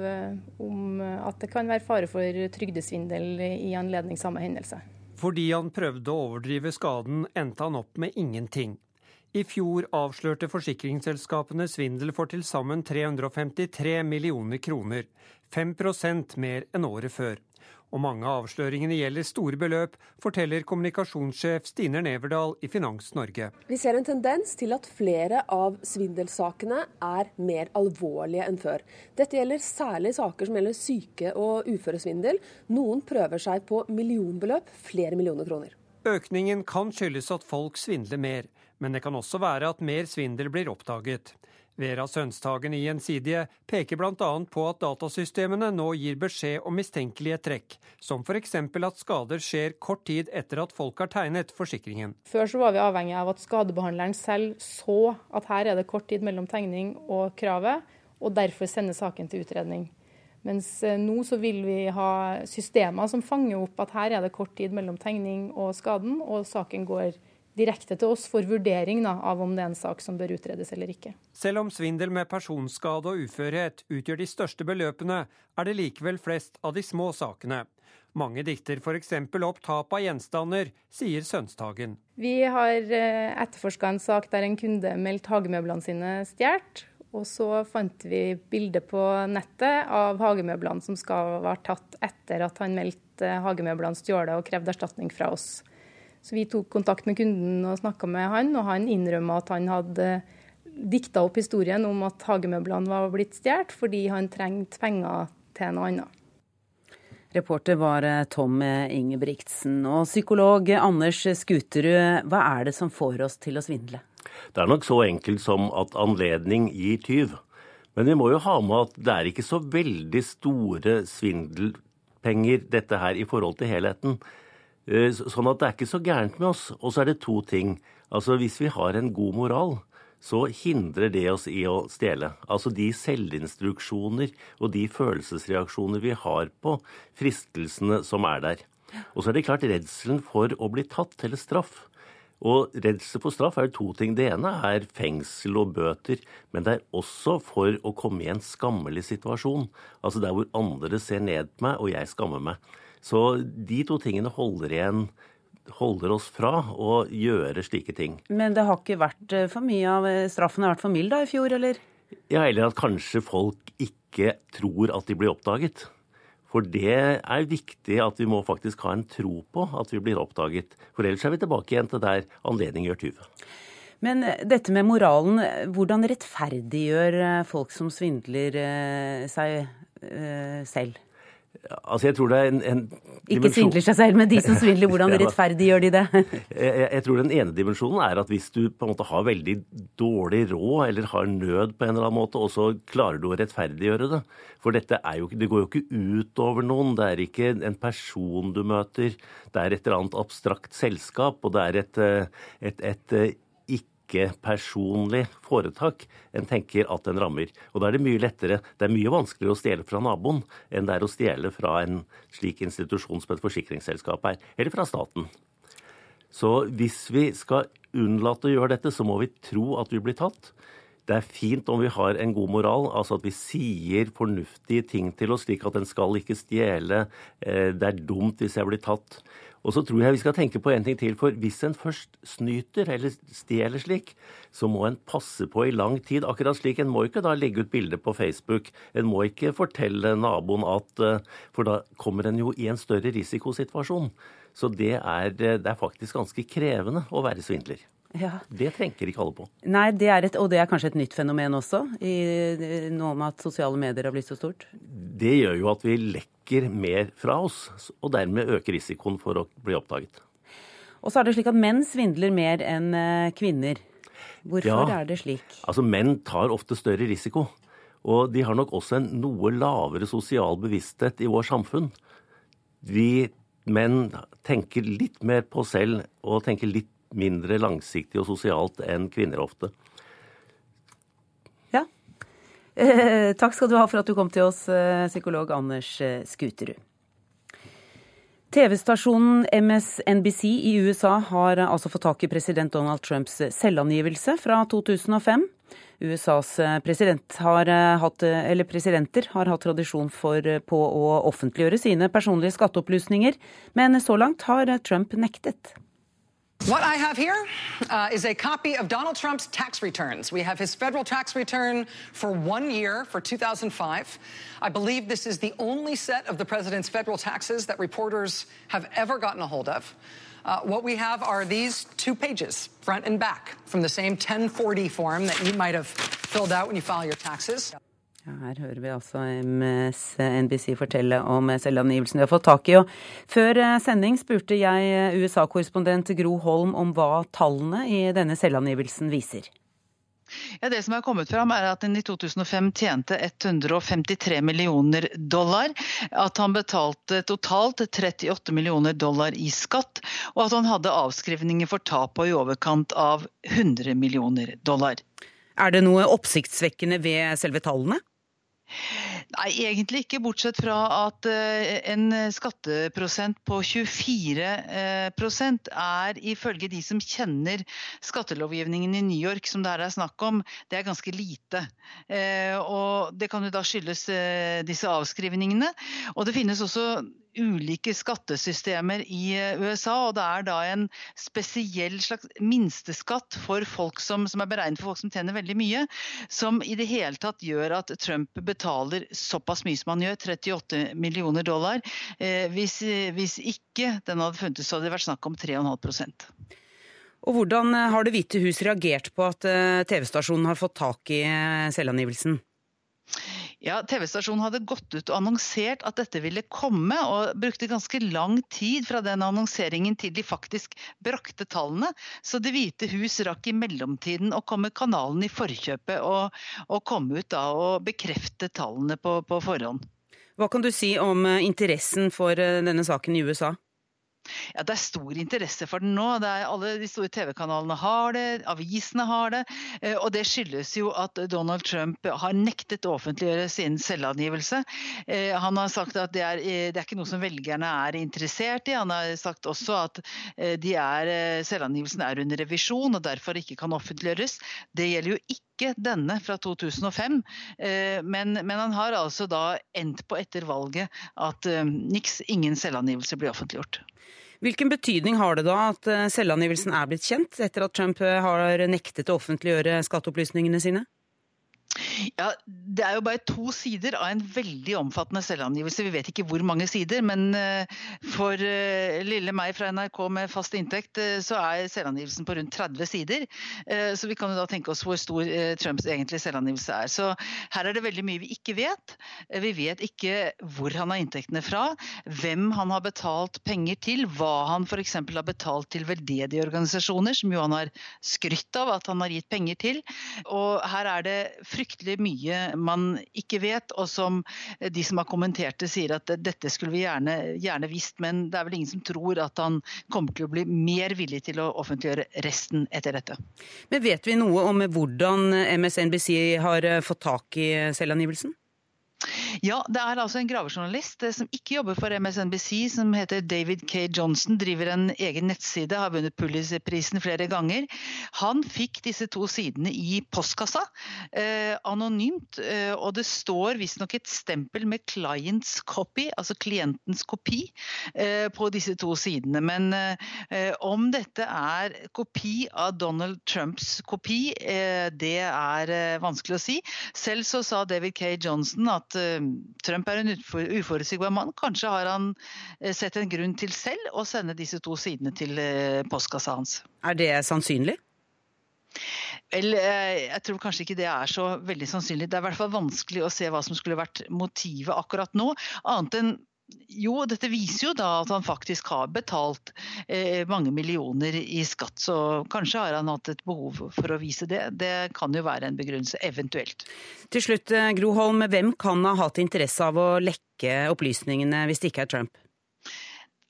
om at det kan være fare for trygdesvindel i anledning samme hendelse. Fordi han prøvde å overdrive skaden, endte han opp med ingenting. I fjor avslørte forsikringsselskapene svindel for til sammen 353 millioner kroner, 5% mer enn året før. Og mange av avsløringene gjelder store beløp, forteller kommunikasjonssjef Stine Neverdal i Finans Norge. Vi ser en tendens til at flere av svindelsakene er mer alvorlige enn før. Dette gjelder særlig saker som gjelder syke- og uføresvindel. Noen prøver seg på millionbeløp, flere millioner kroner. Økningen kan skyldes at folk svindler mer. Men det kan også være at mer svindel blir oppdaget. Vera Sønstagen i Gjensidige peker bl.a. på at datasystemene nå gir beskjed om mistenkelige trekk, som f.eks. at skader skjer kort tid etter at folk har tegnet forsikringen. Før så var vi avhengig av at skadebehandleren selv så at her er det kort tid mellom tegning og kravet, og derfor sende saken til utredning. Mens eh, nå så vil vi ha systemer som fanger opp at her er det kort tid mellom tegning og skaden, og saken går videre direkte til oss for vurdering da, av om det er en sak som bør utredes eller ikke. Selv om svindel med personskade og uførhet utgjør de største beløpene, er det likevel flest av de små sakene. Mange dikter f.eks. opp tap av gjenstander, sier Sønstagen. Vi har eh, etterforska en sak der en kunde meldte hagemøblene sine stjålet. Og så fant vi bilde på nettet av hagemøblene som skal ha vært tatt etter at han meldte hagemøblene stjålet og krevde erstatning fra oss. Så vi tok kontakt med kunden og snakka med han, og han innrømma at han hadde dikta opp historien om at hagemøblene var blitt stjålet fordi han trengte penger til noe annet. Reporter var eh, Tom Ingebrigtsen. Og psykolog Anders Skuterud, hva er det som får oss til å svindle? Det er nok så enkelt som at anledning gir tyv. Men vi må jo ha med at det er ikke så veldig store svindelpenger dette her i forhold til helheten. Eh, sånn at det er ikke så gærent med oss. Og så er det to ting. Altså Hvis vi har en god moral, så hindrer det oss i å stjele. Altså de selvinstruksjoner og de følelsesreaksjoner vi har på fristelsene som er der. Og så er det klart redselen for å bli tatt eller straff. Og redsel for straff er to ting. Det ene er fengsel og bøter, men det er også for å komme i en skammelig situasjon. Altså der hvor andre ser ned på meg, og jeg skammer meg. Så de to tingene holder igjen holder oss fra å gjøre slike ting. Men det har ikke vært eh, for mye av eh, straffen har vært for mild da i fjor, eller? Ja, eller at kanskje folk ikke tror at de blir oppdaget. For det er viktig at vi må faktisk ha en tro på at vi blir oppdaget. For ellers er vi tilbake igjen til der anledning gjør tyve. Men eh, dette med moralen, hvordan rettferdiggjør folk som svindler seg selv? Altså, jeg tror det er en, en Ikke svindler seg selv, men de som svindler, hvordan rettferdiggjør de det? jeg, jeg tror den ene dimensjonen er at hvis du på en måte har veldig dårlig råd, eller har nød på en eller annen måte, og så klarer du å rettferdiggjøre det. For dette er jo, det går jo ikke ut over noen. Det er ikke en person du møter. Det er et eller annet abstrakt selskap, og det er et, et, et, et eh, ikke-personlig foretak en tenker at den rammer. Og da er det mye lettere, det er mye vanskeligere å stjele fra naboen enn det er å stjele fra en slik institusjon som et forsikringsselskap er, eller fra staten. Så hvis vi skal unnlate å gjøre dette, så må vi tro at vi blir tatt. Det er fint om vi har en god moral, altså at vi sier fornuftige ting til oss, slik at en skal ikke stjele. Eh, det er dumt hvis jeg blir tatt. Og så tror jeg vi skal tenke på en ting til. For hvis en først snyter eller stjeler slik, så må en passe på i lang tid. Akkurat slik. En må ikke da legge ut bilde på Facebook. En må ikke fortelle naboen at eh, For da kommer en jo i en større risikosituasjon. Så det er, det er faktisk ganske krevende å være svindler. Ja. Det tenker ikke alle på. Nei, det et, og det er kanskje et nytt fenomen også, i, nå med at sosiale medier har blitt så stort? Det gjør jo at vi lekker mer fra oss, og dermed øker risikoen for å bli oppdaget. Og så er det slik at menn svindler mer enn eh, kvinner. Hvorfor ja, er det slik? Altså, Menn tar ofte større risiko. Og de har nok også en noe lavere sosial bevissthet i vår samfunn. Vi menn tenker litt mer på selv og tenker litt mindre langsiktig og sosialt enn kvinner ofte. Ja. Eh, takk skal du ha for at du kom til oss, eh, psykolog Anders eh, Skuterud. TV-stasjonen MSNBC i USA har altså fått tak i president Donald Trumps selvangivelse fra 2005. USAs president har hatt, presidenter har hatt tradisjon for på å offentliggjøre sine personlige skatteopplysninger, men så langt har Trump nektet. What I have here uh, is a copy of Donald Trump's tax returns. We have his federal tax return for one year for 2005. I believe this is the only set of the president's federal taxes that reporters have ever gotten a hold of. Uh, what we have are these two pages, front and back, from the same 1040 form that you might have filled out when you file your taxes. Ja, her hører vi altså MSNBC fortelle om selvangivelsen de har fått tak i. Og før eh, sending spurte jeg eh, USA-korrespondent Gro Holm om hva tallene i denne selvangivelsen viser. Ja, det som er kommet fram er at han i 2005 tjente 153 millioner dollar. At han betalte totalt 38 millioner dollar i skatt. Og at han hadde avskrivninger for tap på i overkant av 100 millioner dollar. Er det noe oppsiktsvekkende ved selve tallene? Nei, egentlig ikke, bortsett fra at eh, en skatteprosent på 24 eh, er ifølge de som kjenner skattelovgivningen i New York, som det her er snakk om, det er ganske lite. Eh, og Det kan jo da skyldes disse avskrivningene. Og det finnes også ulike skattesystemer i eh, USA. og Det er da en spesiell slags minsteskatt for folk som, som, er beregnet for folk som tjener veldig mye, som i det hele tatt gjør at Trump betaler såpass mye som han gjør, 38 millioner dollar. Eh, hvis, hvis, ikke den hadde funnes, så hadde det vært snakk om 3,5 og Hvordan eh, har Det hvite hus reagert på at eh, TV-stasjonen har fått tak i selvangivelsen? Ja, TV-stasjonen hadde gått ut og annonsert at dette ville komme, og brukte ganske lang tid fra den annonseringen til de faktisk brakte tallene. Så Det hvite hus rakk i mellomtiden å komme kanalen i forkjøpet og, og komme ut da og bekrefte tallene på, på forhånd. Hva kan du si om eh, interessen for eh, denne saken i USA? Ja, Det er stor interesse for den nå. alle de store TV-kanalene har det, avisene har det. Eh, og det skyldes jo at Donald Trump har nektet å offentliggjøre sin selvangivelse. Eh, han har sagt at det er, eh, det er ikke noe som velgerne er interessert i. Han har sagt også at er, selvangivelsen er under revisjon og derfor ikke kan offentliggjøres. Det gjelder jo ikke denne fra 2005, men, men han har altså da endt på etter valget at niks, ingen selvangivelse blir offentliggjort. Hvilken betydning har det da at eh, selvangivelsen er blitt kjent, etter at Trump eh, har nektet å offentliggjøre skatteopplysningene sine? Ja, Det er jo bare to sider av en veldig omfattende selvangivelse. Vi vet ikke hvor mange sider, men eh, for eh, lille meg fra NRK med fast inntekt, eh, så er selvangivelsen på rundt 30 sider. Så vi kan jo da tenke oss hvor stor Trumps egentlige selvangivelse er. Så her er det veldig mye vi ikke vet. Vi vet ikke hvor han har inntektene fra, hvem han har betalt penger til, hva han f.eks. har betalt til veldedige organisasjoner, som jo han har skrytt av at han har gitt penger til. Og her er det fryktelig mye man ikke vet, og som de som har kommentert det, sier at dette skulle vi gjerne, gjerne visst, men det er vel ingen som tror at han kommer til å bli mer villig til å offentliggjøre resten etter dette. Men vet vi noe om hvordan MSNBC har fått tak i selvangivelsen? Ja, det er altså en gravejournalist eh, som ikke jobber for MSNBC, som heter David K. Johnson, driver en egen nettside, har vunnet Pulitzer-prisen flere ganger. Han fikk disse to sidene i postkassa, eh, anonymt, eh, og det står visstnok et stempel med 'client's copy', altså klientens kopi, eh, på disse to sidene. Men eh, om dette er kopi av Donald Trumps kopi, eh, det er vanskelig å si. Selv så sa David K. Johnson at Trump er en uforutsigbar mann. Kanskje har han eh, sett en grunn til selv å sende disse to sidene til eh, postkassa hans. Er det sannsynlig? Vel, jeg tror kanskje ikke det er så veldig sannsynlig. Det er i hvert fall vanskelig å se hva som skulle vært motivet akkurat nå. Annet enn jo, dette viser jo da at han faktisk har betalt eh, mange millioner i skatt. Så kanskje har han hatt et behov for å vise det. Det kan jo være en begrunnelse, eventuelt. Til slutt, Groholm, Gro Holm, hvem kan ha hatt interesse av å lekke opplysningene hvis det ikke er Trump?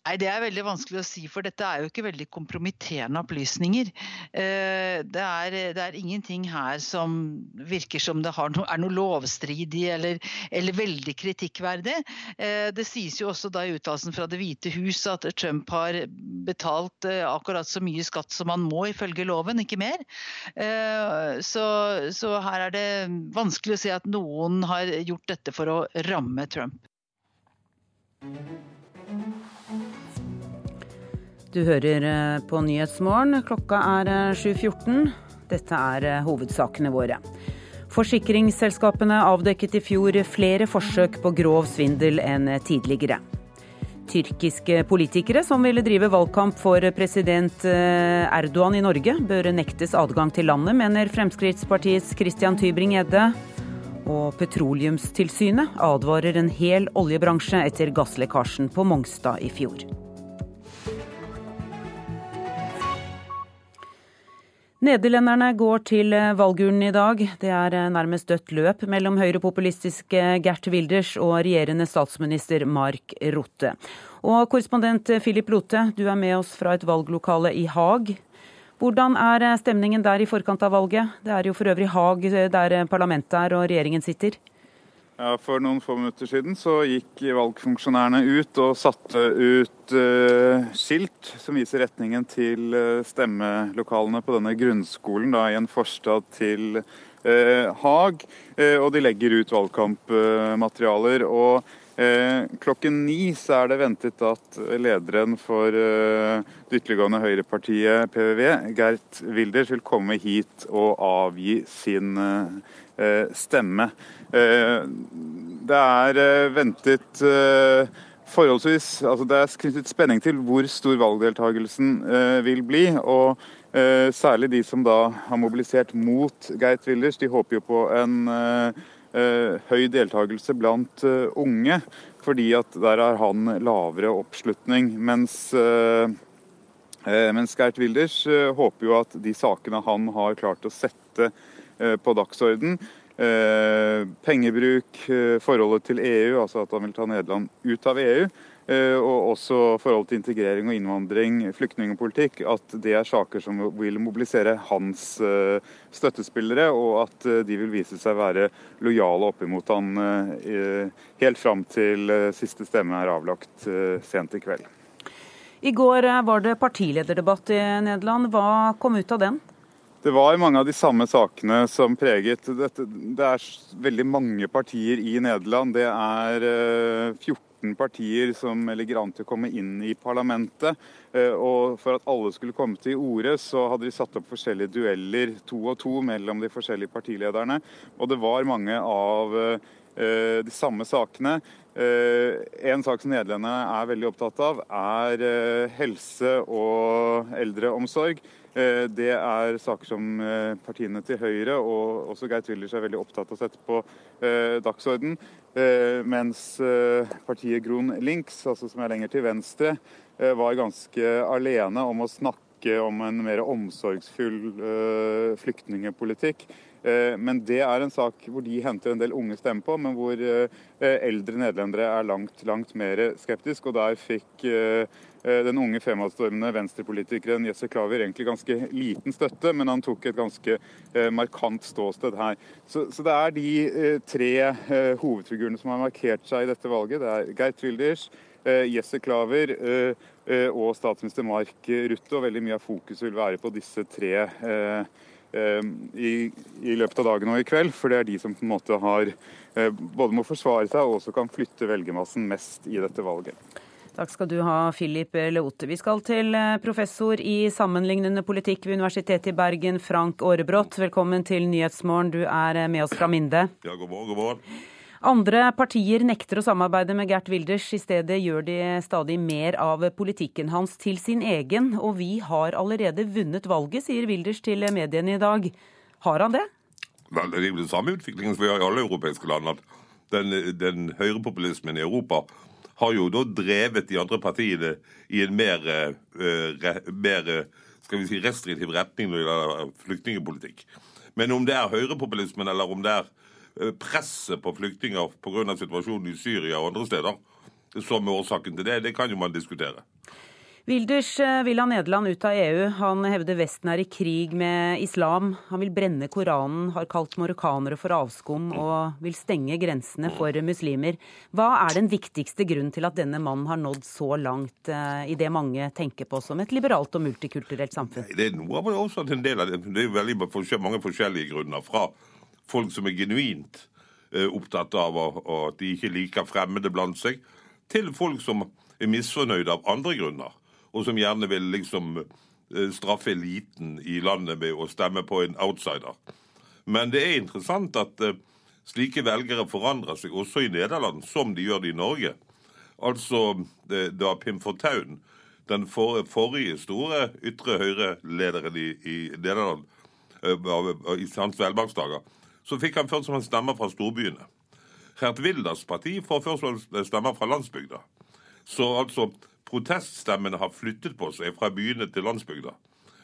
Nei, Det er veldig vanskelig å si, for dette er jo ikke veldig kompromitterende opplysninger. Eh, det er, det er ingenting her som virker som det no, er noe lovstridig eller, eller veldig kritikkverdig. Eh, det sies jo også da i uttalelsen fra Det hvite hus at Trump har betalt eh, akkurat så mye skatt som han må ifølge loven, ikke mer. Så, så her er det vanskelig å si at noen har gjort dette for å ramme Trump. Du hører eh, på Nyhetsmorgen. Klokka er 7.14. Eh, Dette er eh, hovedsakene våre. Forsikringsselskapene avdekket i fjor flere forsøk på grov svindel enn tidligere. Tyrkiske politikere som ville drive valgkamp for president Erdogan i Norge, bør nektes adgang til landet, mener Fremskrittspartiets Christian Tybring-Gjedde. Og Petroleumstilsynet advarer en hel oljebransje etter gasslekkasjen på Mongstad i fjor. Nederlenderne går til eh, valgurnen i dag. Det er eh, nærmest dødt løp mellom høyrepopulistiske Gert Wilders og regjerende statsminister Mark Rutte. Og korrespondent Philip Lote, du er med oss fra et valglokale i Haag. Hvordan er eh, stemningen der i forkant av valget? Det er jo for øvrig Haag der parlamentet er og regjeringen sitter. Ja, For noen få minutter siden så gikk valgfunksjonærene ut og satte ut uh, skilt som viser retningen til uh, stemmelokalene på denne grunnskolen da, i en forstad til uh, Haag. og de legger ut valgkampmaterialer. og klokken ni så er det ventet at lederen for det ytterliggående høyrepartiet PVV, Gert Wilders, vil komme hit og avgi sin stemme. Eh, det er eh, ventet eh, forholdsvis altså Det er knyttet spenning til hvor stor valgdeltakelsen vil bli. og Særlig de som da har mobilisert mot Geit Wilders, de håper jo på en høy deltakelse blant unge. Fordi at der har han lavere oppslutning. Mens, mens Geert Wilders håper jo at de sakene han har klart å sette på dagsorden, Eh, pengebruk, eh, forholdet til EU, altså at han vil ta Nederland ut av EU. Eh, og også forhold til integrering og innvandring, flyktningpolitikk. At det er saker som vil mobilisere hans støttespillere, og at de vil vise seg være lojale oppimot han helt fram til siste stemme er avlagt sent i kveld. I går var det partilederdebatt i Nederland. Hva kom ut av den? Det var mange av de samme sakene som preget dette. Det er veldig mange partier i Nederland. Det er 14 14 partier som ligger an til å komme inn i parlamentet. Og for at alle skulle komme til orde, så hadde de satt opp forskjellige dueller to og to mellom de forskjellige partilederne. Og det var mange av de samme sakene. En sak som nederlenderne er veldig opptatt av, er helse og eldreomsorg. Eh, det er saker som eh, partiene til Høyre og også Geir Wilders er veldig opptatt av å sette på eh, dagsorden. Mens partiet Gron Links, altså som er lenger til venstre, var ganske alene om å snakke om en mer omsorgsfull flyktningepolitikk. Men det er en sak hvor de henter en del unge stemmer på, men hvor eldre nederlendere er langt, langt mer skeptisk. Og der fikk den unge fremadstormende venstrepolitikeren Jesse Klaver egentlig ganske liten støtte, men han tok et ganske eh, markant ståsted her. Så, så det er de eh, tre hovedfigurene som har markert seg i dette valget. Det er Geir Wilders, Jesse Klaver og statsminister Mark Rutte. Og veldig mye av fokuset vil være på disse tre i, i, løpet av dagen og i kveld. For det er de som på en måte har både må forsvare seg og også kan flytte velgermassen mest i dette valget. Takk skal du ha, Philip Leote. Vi skal til eh, professor i sammenlignende politikk ved Universitetet i Bergen, Frank Aarebrot. Velkommen til Nyhetsmorgen. Du er eh, med oss fra Minde. Ja, god morgen, god morgen. Andre partier nekter å samarbeide med Gert Wilders. I stedet gjør de stadig mer av politikken hans til sin egen. Og vi har allerede vunnet valget, sier Wilders til mediene i dag. Har han det? Vel, det er jo den samme utviklingen som vi har i alle europeiske land. at den, den høyrepopulismen i Europa har jo da drevet de andre partiene i en mer, uh, mer skal vi si, restriktiv retning når det gjelder flyktningpolitikk. Men om det er høyrepopulismen eller om det er presset på flyktninger pga. situasjonen i Syria og andre steder som er årsaken til det, det kan jo man diskutere. Wilders eh, vil ha Nederland ut av EU. Han hevder Vesten er i krig med islam. Han vil brenne Koranen, har kalt marokkanere for avskum og vil stenge grensene for muslimer. Hva er den viktigste grunnen til at denne mannen har nådd så langt eh, i det mange tenker på som et liberalt og multikulturelt samfunn? Det er noe av det også en del av det. Det er veldig mange forskjellige grunner. Fra folk som er genuint eh, opptatt av at de ikke liker fremmede blant seg, til folk som er misfornøyde av andre grunner og som gjerne vil liksom eh, straffe eliten i landet med å stemme på en outsider. Men det er interessant at uh, slike velgere forandrer seg også i Nederland, som de gjør det i Norge. Altså da Pim Fortaun, den for, forrige store ytre høyre-lederen i, i, Nederland, i hans velmaktsdager, så fikk han først som en stemmer fra storbyene. Gert Wilders parti får først stemmer fra landsbygda. Så altså proteststemmene har flyttet på seg fra byene til landsbygda.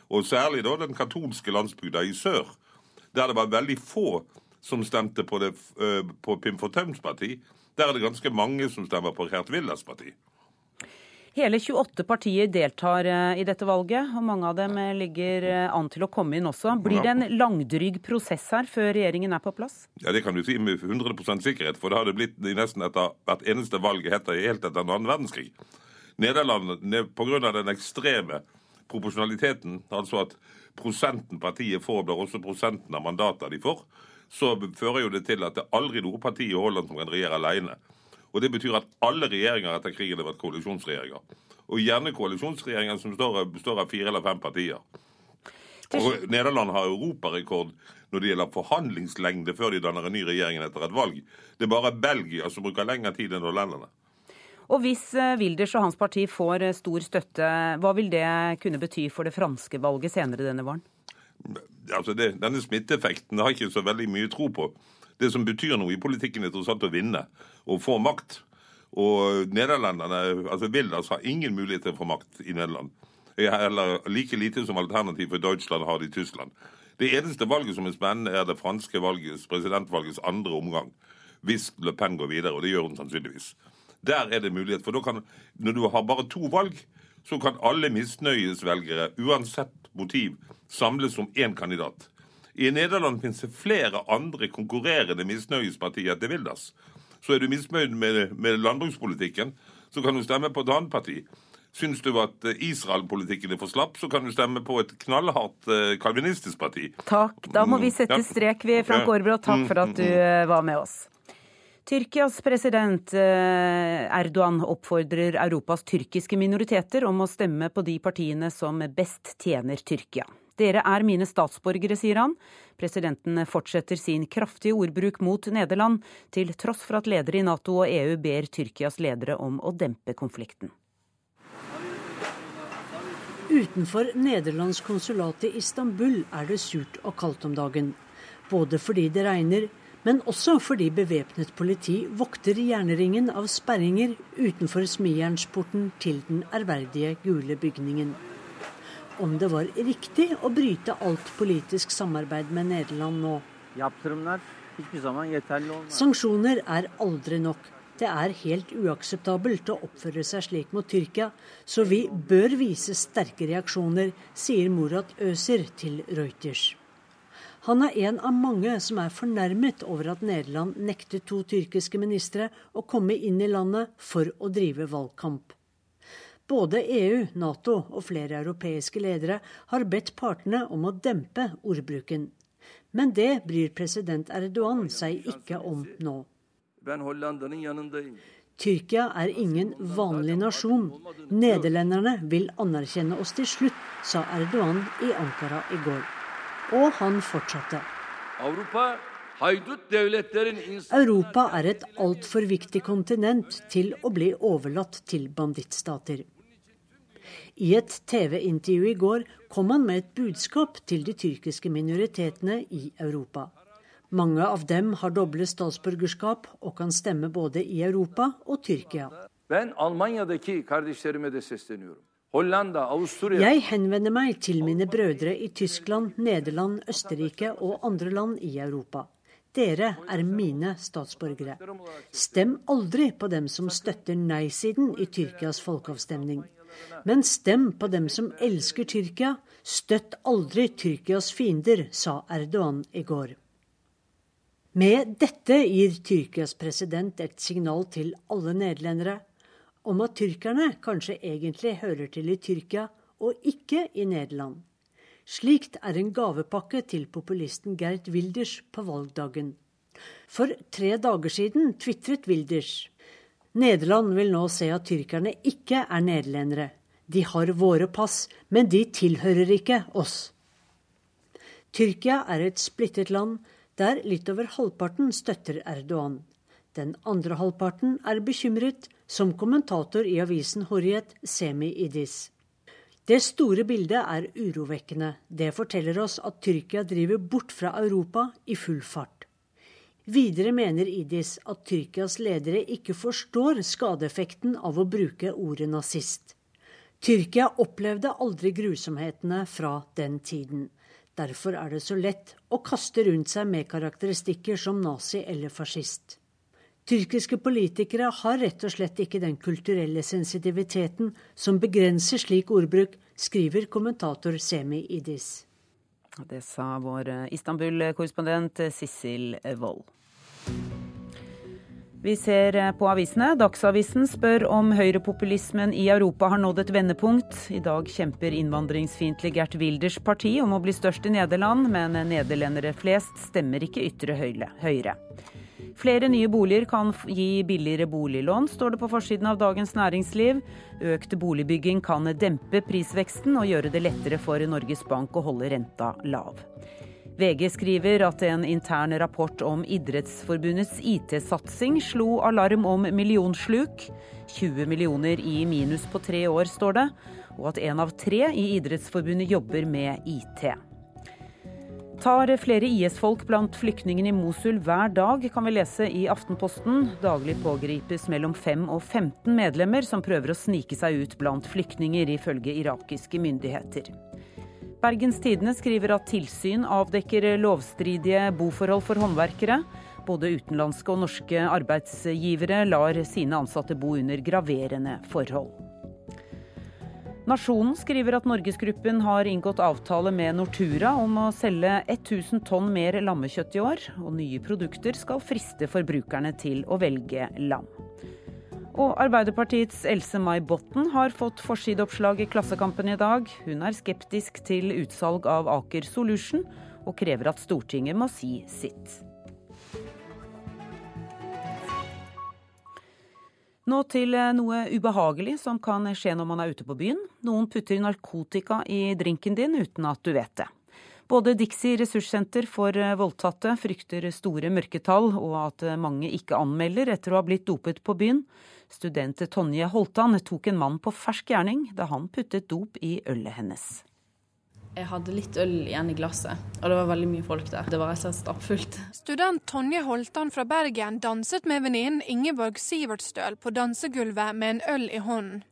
Og særlig da den katolske landsbygda i sør, der det var veldig få som stemte på, det, eh, på Pim Fortauns parti. Der er det ganske mange som stemmer på Gert Willers parti. Hele 28 partier deltar eh, i dette valget, og mange av dem eh, ligger an til å komme inn også. Blir det en langdryg prosess her før regjeringen er på plass? Ja, Det kan du si med 100 sikkerhet, for det har det blitt nesten etter hvert eneste valget helt etter annen verdenskrig. Nederland, pga. den ekstreme proporsjonaliteten, altså at prosenten partiet får, blir også prosenten av mandater de får, så fører jo det til at det aldri er noe parti i Holland som kan regjere alene. Og Det betyr at alle regjeringer etter krigen har vært koalisjonsregjeringer. Og gjerne koalisjonsregjeringer som består av fire eller fem partier. Og Nederland har europarekord når det gjelder forhandlingslengde før de danner en ny regjering etter et valg. Det er bare Belgia som bruker lengre tid enn hollenderne. Og hvis eh, Wilders og hans parti får eh, stor støtte, hva vil det kunne bety for det franske valget senere denne våren? Altså det, denne smitteeffekten har jeg ikke så veldig mye tro på. Det som betyr noe i politikken, er tross alt å vinne og få makt. Og nederlenderne, altså Wilders har ingen mulighet til å få makt i Nederland. Eller like lite som alternativ for Deutschland har det i Tyskland. Det eneste valget som er spennende, er det franske valgets, presidentvalgets andre omgang. Hvis Le Pen går videre, og det gjør hun sannsynligvis. Der er det mulighet. For kan, når du har bare to valg, så kan alle misnøyesvelgere, uansett motiv, samles som én kandidat. I Nederland finnes det flere andre konkurrerende misnøyespartier til Vildas. Så er du misnøyd med, med landbrukspolitikken, så kan du stemme på et annet parti. Syns du at eh, Israel-politikken er for slapp, så kan du stemme på et knallhardt eh, kalvinistisk parti. Takk. Da må vi sette strek ved Frank Aarbrot. Takk for at du mm, mm, mm. Eh, var med oss. Tyrkias president eh, Erdogan oppfordrer Europas tyrkiske minoriteter om å stemme på de partiene som best tjener Tyrkia. Dere er mine statsborgere, sier han. Presidenten fortsetter sin kraftige ordbruk mot Nederland, til tross for at ledere i Nato og EU ber Tyrkias ledere om å dempe konflikten. Utenfor Nederlands konsulat i Istanbul er det surt og kaldt om dagen. Både fordi det regner, men også fordi bevæpnet politi vokter jernringen av sperringer utenfor smijernsporten til den ærverdige gule bygningen. Om det var riktig å bryte alt politisk samarbeid med Nederland nå. Sanksjoner er aldri nok. Det er helt uakseptabelt å oppføre seg slik mot Tyrkia, så vi bør vise sterke reaksjoner, sier Murat Øzer til Reuters. Han er en av mange som er fornærmet over at Nederland nektet to tyrkiske ministre å komme inn i landet for å drive valgkamp. Både EU, Nato og flere europeiske ledere har bedt partene om å dempe ordbruken. Men det bryr president Erdogan seg ikke om nå. Tyrkia er ingen vanlig nasjon. Nederlenderne vil anerkjenne oss til slutt, sa Erdogan i Ankara i går. Og han fortsatte. Europa er et altfor viktig kontinent til å bli overlatt til bandittstater. I et TV-intervju i går kom han med et budskap til de tyrkiske minoritetene i Europa. Mange av dem har doble statsborgerskap og kan stemme både i Europa og Tyrkia. Ben Almanya'daki kardeşlerime de sesleniyorum. Jeg henvender meg til mine brødre i Tyskland, Nederland, Østerrike og andre land i Europa. Dere er mine statsborgere. Stem aldri på dem som støtter nei-siden i Tyrkias folkeavstemning. Men stem på dem som elsker Tyrkia. Støtt aldri Tyrkias fiender, sa Erdogan i går. Med dette gir Tyrkias president et signal til alle nederlendere om at tyrkerne kanskje egentlig hører til i Tyrkia og ikke i Nederland. Slikt er en gavepakke til populisten Gert Wilders på valgdagen. For tre dager siden tvitret Wilders. Nederland vil nå se at tyrkerne ikke er nederlendere. De har våre pass, men de tilhører ikke oss. Tyrkia er et splittet land der litt over halvparten støtter Erdogan. Den andre halvparten er bekymret, som kommentator i avisen Horiet Semi Idis. Det store bildet er urovekkende. Det forteller oss at Tyrkia driver bort fra Europa i full fart. Videre mener Idis at Tyrkias ledere ikke forstår skadeeffekten av å bruke ordet nazist. Tyrkia opplevde aldri grusomhetene fra den tiden. Derfor er det så lett å kaste rundt seg med karakteristikker som nazi eller fascist. Tyrkiske politikere har rett og slett ikke den kulturelle sensitiviteten som begrenser slik ordbruk, skriver kommentator Semi Idis. Det sa vår Istanbul-korrespondent Sissel Wold. Vi ser på avisene. Dagsavisen spør om høyrepopulismen i Europa har nådd et vendepunkt. I dag kjemper innvandringsfiendtlig Gert Wilders parti om å bli størst i Nederland, men nederlendere flest stemmer ikke ytre høyre. Flere nye boliger kan gi billigere boliglån, står det på forsiden av Dagens Næringsliv. Økt boligbygging kan dempe prisveksten og gjøre det lettere for Norges Bank å holde renta lav. VG skriver at en intern rapport om Idrettsforbundets IT-satsing slo alarm om millionsluk. 20 millioner i minus på tre år, står det. Og at én av tre i Idrettsforbundet jobber med IT. Tar flere IS-folk blant flyktningene i Mosul hver dag, kan vi lese i Aftenposten. Daglig pågripes mellom 5 og 15 medlemmer som prøver å snike seg ut blant flyktninger, ifølge irakiske myndigheter. Bergens Tidende skriver at tilsyn avdekker lovstridige boforhold for håndverkere. Både utenlandske og norske arbeidsgivere lar sine ansatte bo under graverende forhold. Nasjonen skriver at Norgesgruppen har inngått avtale med Nortura om å selge 1000 tonn mer lammekjøtt i år, og nye produkter skal friste forbrukerne til å velge lam. Og Arbeiderpartiets Else May Botten har fått forsideoppslag i Klassekampen i dag. Hun er skeptisk til utsalg av Aker Solution, og krever at Stortinget må si sitt. Nå til eh, noe ubehagelig som kan skje når man er ute på byen. Noen putter narkotika i drinken din uten at du vet det. Både Dixie ressurssenter for eh, voldtatte frykter store mørketall, og at mange ikke anmelder etter å ha blitt dopet på byen. Student Tonje Holtan tok en mann på fersk gjerning da han puttet dop i ølet hennes. Jeg hadde litt øl igjen i glasset, og det var veldig mye folk der. Det var rett og slett stappfullt. Student Tonje Holtan fra Bergen danset med venninnen Ingeborg Sivertsdøl på dansegulvet med en øl i hånden.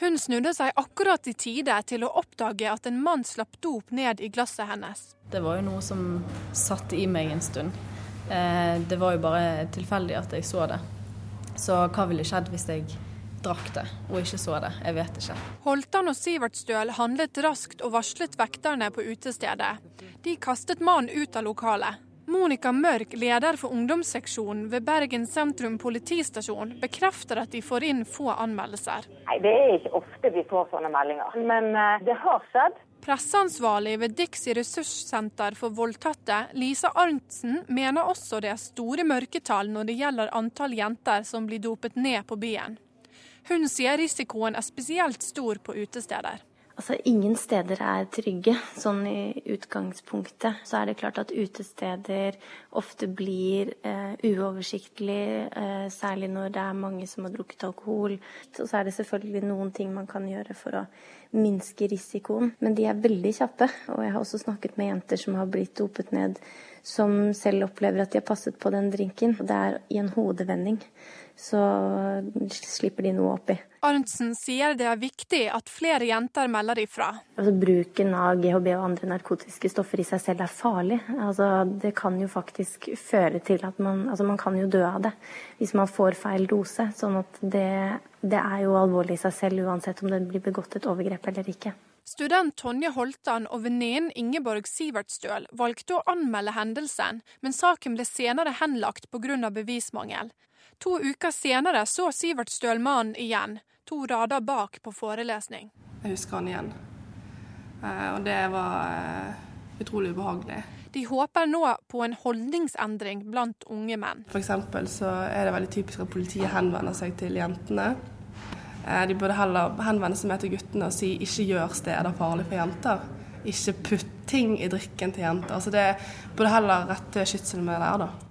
Hun snudde seg akkurat i tide til å oppdage at en mann slapp dop ned i glasset hennes. Det var jo noe som satt i meg en stund. Eh, det var jo bare tilfeldig at jeg så det. Så hva ville skjedd hvis jeg drakk det og ikke så det? Jeg vet ikke. Holtan og Sivertstøl handlet raskt og varslet vekterne på utestedet. De kastet mannen ut av lokalet. Monica Mørk, leder for ungdomsseksjonen ved Bergen sentrum politistasjon, bekrefter at de får inn få anmeldelser. Nei, Det er ikke ofte vi får sånne meldinger, men eh, det har skjedd. Presseansvarlig ved Dixie ressurssenter for voldtatte, Lisa Arntzen, mener også det er store mørketall når det gjelder antall jenter som blir dopet ned på byen. Hun sier risikoen er spesielt stor på utesteder. Altså, ingen steder er trygge. Sånn i utgangspunktet så er det klart at utesteder ofte blir eh, uoversiktlig, eh, særlig når det er mange som har drukket alkohol. Så, så er det selvfølgelig noen ting man kan gjøre for å minske risikoen, men de er veldig kjappe. Og jeg har også snakket med jenter som har blitt dopet ned, som selv opplever at de har passet på den drinken. Det er i en hodevending så slipper de noe oppi. Arntzen sier det er viktig at flere jenter melder ifra. Altså, bruken av GHB og andre narkotiske stoffer i seg selv er farlig. Altså, det kan jo faktisk føre til at man altså man kan jo dø av det hvis man får feil dose. sånn at det, det er jo alvorlig i seg selv uansett om det blir begått et overgrep eller ikke. Student Tonje Holtan og venninnen Ingeborg Sivertstøl valgte å anmelde hendelsen, men saken ble senere henlagt pga. bevismangel. To uker senere så Sivert Stølmannen igjen, to rader bak på forelesning. Jeg husker han igjen, eh, og det var eh, utrolig ubehagelig. De håper nå på en holdningsendring blant unge menn. For så er det veldig typisk at politiet henvender seg til jentene. Eh, de burde heller henvende seg mer til guttene og si ikke gjør steder farlig for jenter. Ikke putt ting i drikken til jenter. Så det burde heller rette skytselen med der, da.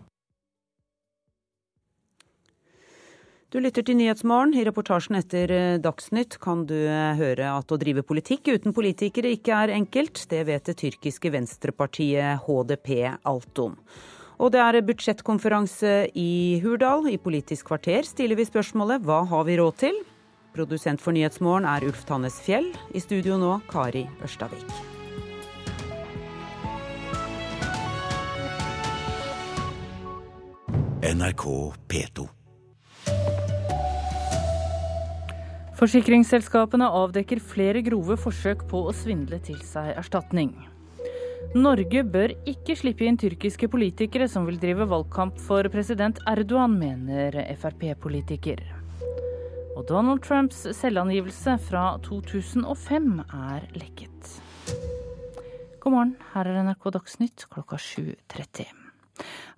Du lytter til Nyhetsmorgen. I reportasjen etter eh, Dagsnytt kan du eh, høre at å drive politikk uten politikere ikke er enkelt. Det vet det tyrkiske venstrepartiet HDP alt om. Og det er budsjettkonferanse i Hurdal. I Politisk kvarter stiller vi spørsmålet hva har vi råd til? Produsent for Nyhetsmorgen er Ulf Tannes Fjell. I studio nå Kari Ørstavik. NRK P2. Forsikringsselskapene avdekker flere grove forsøk på å svindle til seg erstatning. Norge bør ikke slippe inn tyrkiske politikere som vil drive valgkamp for president Erdogan, mener Frp-politiker. Og Donald Trumps selvangivelse fra 2005 er lekket. God morgen, her er NRK Dagsnytt klokka 7.30.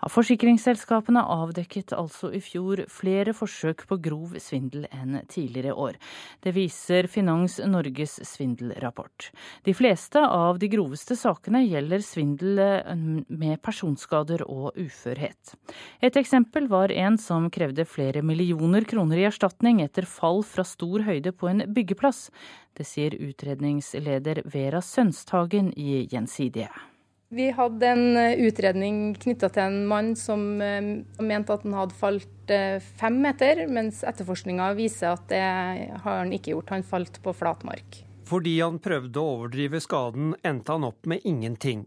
Ja, forsikringsselskapene avdekket altså i fjor flere forsøk på grov svindel enn tidligere år. Det viser Finans Norges svindelrapport. De fleste av de groveste sakene gjelder svindel med personskader og uførhet. Et eksempel var en som krevde flere millioner kroner i erstatning etter fall fra stor høyde på en byggeplass. Det sier utredningsleder Vera Sønsthagen i Gjensidige. Vi hadde en eh, utredning knytta til en mann som eh, mente at han hadde falt eh, fem meter, mens etterforskninga viser at det har han ikke gjort. Han falt på flatmark. Fordi han prøvde å overdrive skaden, endte han opp med ingenting.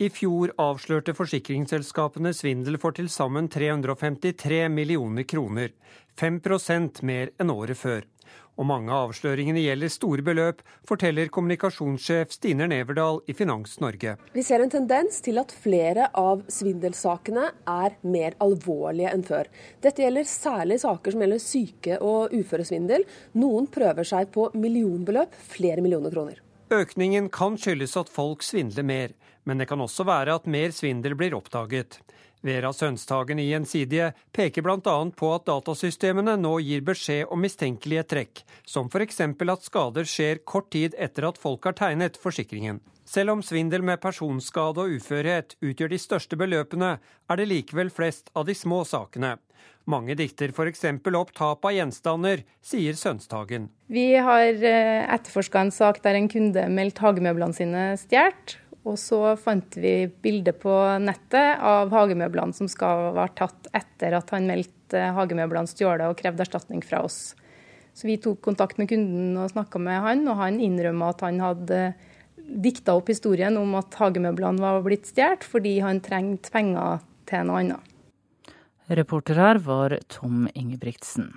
I fjor avslørte forsikringsselskapene svindel for til sammen 353 millioner kroner, 5% mer enn året før. Og mange av avsløringene gjelder store beløp, forteller kommunikasjonssjef Stine Neverdal i Finans Norge. Vi ser en tendens til at flere av svindelsakene er mer alvorlige enn før. Dette gjelder særlig saker som gjelder syke- og uføresvindel. Noen prøver seg på millionbeløp, flere millioner kroner. Økningen kan skyldes at folk svindler mer, Men det kan også være at mer svindel blir oppdaget. Vera Sønstagen i Gjensidige peker bl.a. på at datasystemene nå gir beskjed om mistenkelige trekk, som f.eks. at skader skjer kort tid etter at folk har tegnet forsikringen. Selv om svindel med personskade og uførhet utgjør de største beløpene, er det likevel flest av de små sakene. Mange dikter f.eks. opp tap av gjenstander, sier Sønstagen. Vi har eh, etterforska en sak der en kunde meldte hagemøblene sine stjålet. Og så fant vi bilde på nettet av hagemøblene som skal være tatt etter at han meldte hagemøblene stjålet og krevde erstatning fra oss. Så vi tok kontakt med kunden og snakka med han, og han innrømma at han hadde dikta opp historien om at hagemøblene var blitt stjålet fordi han trengte penger til noe annet. Reporter her var Tom Ingebrigtsen.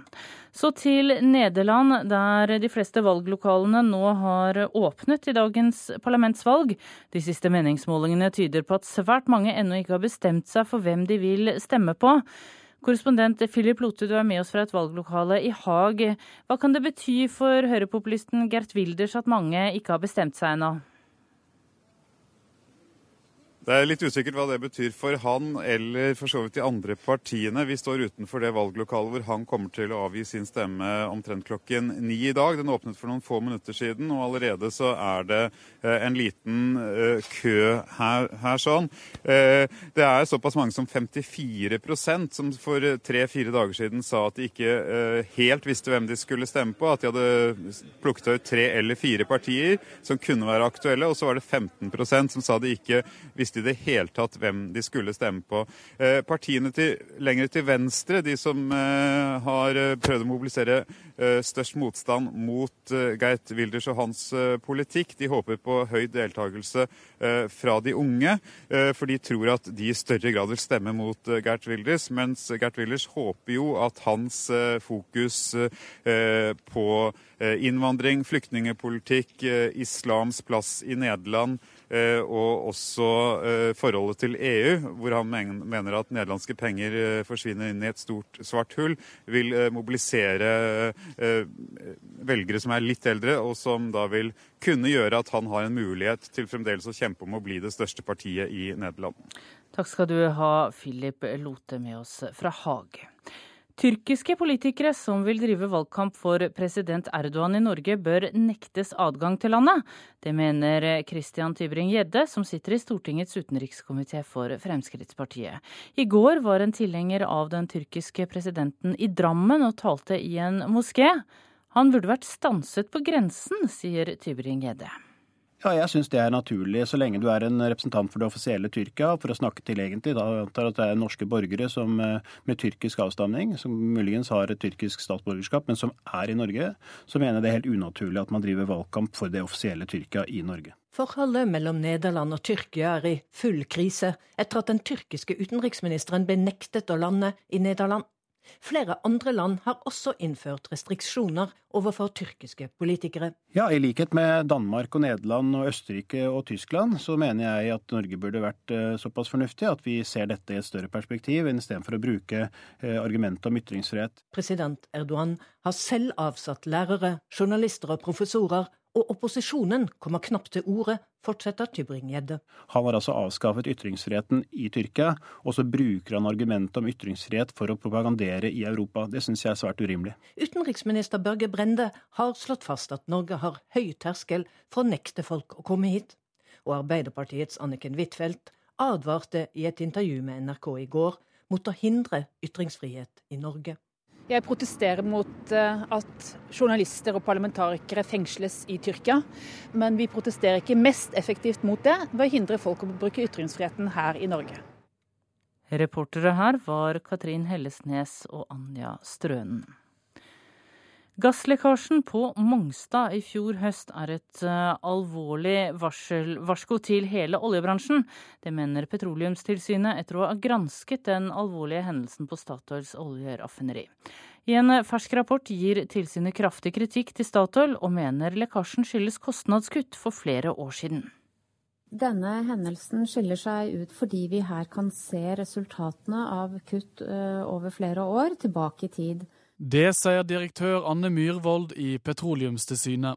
Så til Nederland, der de fleste valglokalene nå har åpnet i dagens parlamentsvalg. De siste meningsmålingene tyder på at svært mange ennå ikke har bestemt seg for hvem de vil stemme på. Korrespondent Philip Lote, du er med oss fra et valglokale i Haag. Hva kan det bety for høyrepopulisten Gert Wilders at mange ikke har bestemt seg ennå? Det er litt usikkert hva det betyr for han eller for så vidt de andre partiene. Vi står utenfor det valglokalet hvor han kommer til å avgi sin stemme omtrent klokken ni i dag. Den åpnet for noen få minutter siden, og allerede så er det eh, en liten eh, kø her, her sånn. Eh, det er såpass mange som 54% som for tre-fire dager siden sa at de ikke helt visste hvem de skulle stemme på. At de hadde plukket ut tre eller fire partier som kunne være aktuelle. Og så var det 15% som sa de ikke visste visste i det hele tatt hvem de skulle stemme på. Eh, partiene til, lenger til venstre, de som eh, har eh, prøvd å mobilisere størst motstand mot Geit Wilders og hans politikk, de håper på høy deltakelse fra de unge, for de tror at de i større grad vil stemme mot Gert Wilders, mens Gert Wilders håper jo at hans fokus på innvandring, flyktningepolitikk, islams plass i Nederland, og også eh, forholdet til EU, hvor han mener at nederlandske penger eh, forsvinner inn i et stort svart hull, vil mobilisere velgere som er litt eldre, og som da vil kunne gjøre at han har en mulighet til fremdeles å kjempe om å bli det største partiet i Nederland. Takk skal du ha, Philip Lote med oss fra Haag. Tyrkiske politikere som vil drive valgkamp for president Erdogan i Norge, bør nektes adgang til landet. Det mener Christian Tybring-Gjedde, som sitter i Stortingets utenrikskomité for Fremskrittspartiet. I går var en tilhenger av den tyrkiske presidenten i Drammen og talte i en moské. Han burde vært stanset på grensen, sier Tybring-Gjedde. Ja, jeg syns det er naturlig, så lenge du er en representant for det offisielle Tyrkia. For å snakke til egentlig, da antar at det er norske borgere som, eh, med tyrkisk avstamning, som muligens har et tyrkisk statsborgerskap, men som er i Norge, så mener jeg det er helt unaturlig at man driver valgkamp for det offisielle Tyrkia i Norge. Forholdet mellom Nederland og Tyrkia er i full krise etter at den tyrkiske utenriksministeren ble nektet å lande i Nederland. Flere andre land har også innført restriksjoner overfor tyrkiske politikere. Ja, I likhet med Danmark og Nederland og Østerrike og Tyskland, så mener jeg at Norge burde vært eh, såpass fornuftig at vi ser dette i et større perspektiv, istedenfor å bruke eh, argumentet om ytringsfrihet. President Erdogan har selv avsatt lærere, journalister og professorer og opposisjonen kommer knapt til ordet, fortsetter Tybring-Gjedde. Han har altså avskaffet ytringsfriheten i Tyrkia, og så bruker han argumentet om ytringsfrihet for å propagandere i Europa. Det syns jeg er svært urimelig. Utenriksminister Børge Brende har slått fast at Norge har høy terskel for å nekte folk å komme hit. Og Arbeiderpartiets Anniken Huitfeldt advarte i et intervju med NRK i går mot å hindre ytringsfrihet i Norge. Jeg protesterer mot eh, at journalister og parlamentarikere fengsles i Tyrkia. Men vi protesterer ikke mest effektivt mot det ved å hindre folk å bruke ytringsfriheten her i Norge. Reportere her var Katrin Hellesnes og Anja Strønen. Gasslekkasjen på Mongstad i fjor høst er et uh, alvorlig varsel, varsko til hele oljebransjen. Det mener Petroleumstilsynet etter å ha gransket den alvorlige hendelsen på Statoils oljeraffineri. I en fersk rapport gir tilsynet kraftig kritikk til Statoil, og mener lekkasjen skyldes kostnadskutt for flere år siden. Denne hendelsen skiller seg ut fordi vi her kan se resultatene av kutt uh, over flere år tilbake i tid. Det sier direktør Anne Myhrvold i Petroleumstilsynet.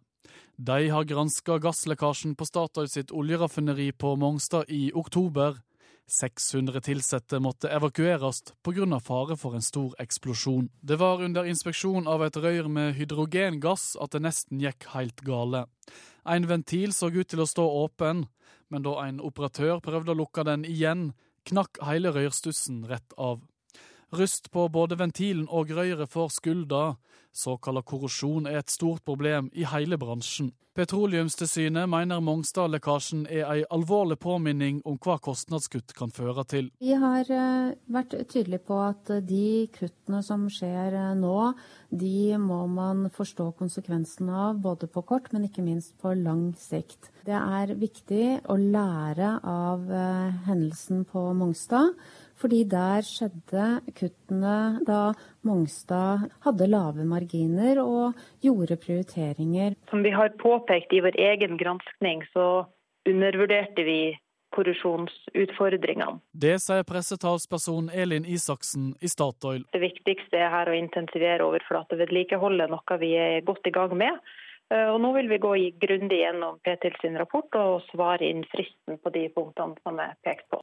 De har granska gasslekkasjen på Statoil sitt oljeraffineri på Mongstad i oktober. 600 ansatte måtte evakueres pga. fare for en stor eksplosjon. Det var under inspeksjon av et rør med hydrogengass at det nesten gikk helt gale. En ventil så ut til å stå åpen, men da en operatør prøvde å lukke den igjen, knakk hele rørstussen rett av. Rust på både ventilen og røret for skulda. Såkalla korrosjon er et stort problem i hele bransjen. Petroleumstilsynet mener Mongstad-lekkasjen er ei alvorlig påminning om hva kostnadskutt kan føre til. Vi har eh, vært tydelige på at de kuttene som skjer eh, nå, de må man forstå konsekvensene av både på kort, men ikke minst på lang sikt. Det er viktig å lære av eh, hendelsen på Mongstad. Fordi der skjedde kuttene da Mongstad hadde lave marginer og gjorde prioriteringer. Som vi har påpekt i vår egen granskning, så undervurderte vi korrosjonsutfordringene. Det sier pressetalsperson Elin Isaksen i Statoil. Det viktigste er her å intensivere overflatevedlikeholdet, noe vi er godt i gang med. Eh, og nå vil vi gå grundig gjennom Ptil sin rapport og svare inn fristen på de punktene som er pekt på.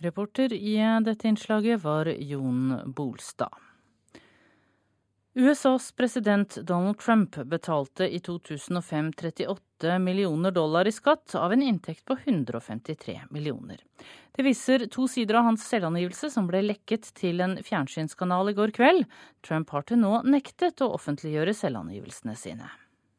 Reporter i dette innslaget var Jon Bolstad. USAs president Donald Trump betalte i 2005 38 millioner dollar i skatt av en inntekt på 153 millioner. Det viser to sider av hans selvangivelse som ble lekket til en fjernsynskanal i går kveld. Trump har til nå nektet å offentliggjøre selvangivelsene sine.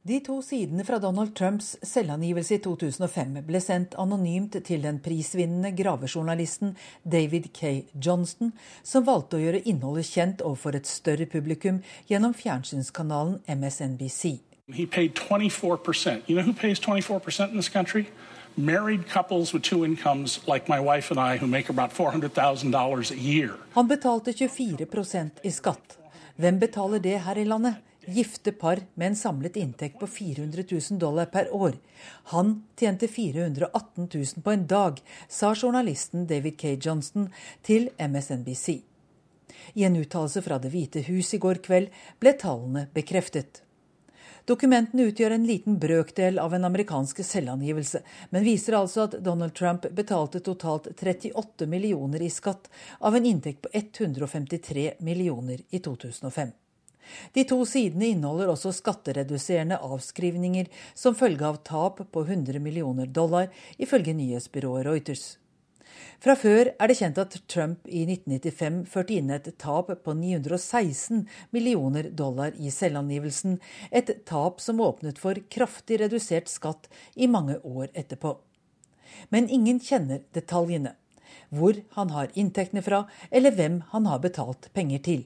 De to sidene fra Donald Trumps selvangivelse i 2005 ble sendt anonymt til den prisvinnende gravejournalisten David K. Johnston, som valgte å gjøre innholdet kjent overfor et større publikum gjennom fjernsynskanalen MSNBC. He paid 24%. You know who pays 24% in this country? Married couples with two incomes, like my wife and I, who make about $400,000 a year. Han betalte 24% i skatt. Hvem betaler det her i landet? Gifte par med en samlet inntekt på 400 000 dollar per år. Han tjente 418 000 på en dag, sa journalisten David K. Johnston til MSNBC. I en uttalelse fra Det hvite hus i går kveld ble tallene bekreftet. Dokumentene utgjør en liten brøkdel av en amerikansk selvangivelse, men viser altså at Donald Trump betalte totalt 38 millioner i skatt av en inntekt på 153 millioner i 2005. De to sidene inneholder også skattereduserende avskrivninger som følge av tap på 100 millioner dollar, ifølge nyhetsbyrået Reuters. Fra før er det kjent at Trump i 1995 førte inn et tap på 916 millioner dollar i selvangivelsen, et tap som åpnet for kraftig redusert skatt i mange år etterpå. Men ingen kjenner detaljene. Hvor han har inntektene fra, eller hvem han har betalt penger til.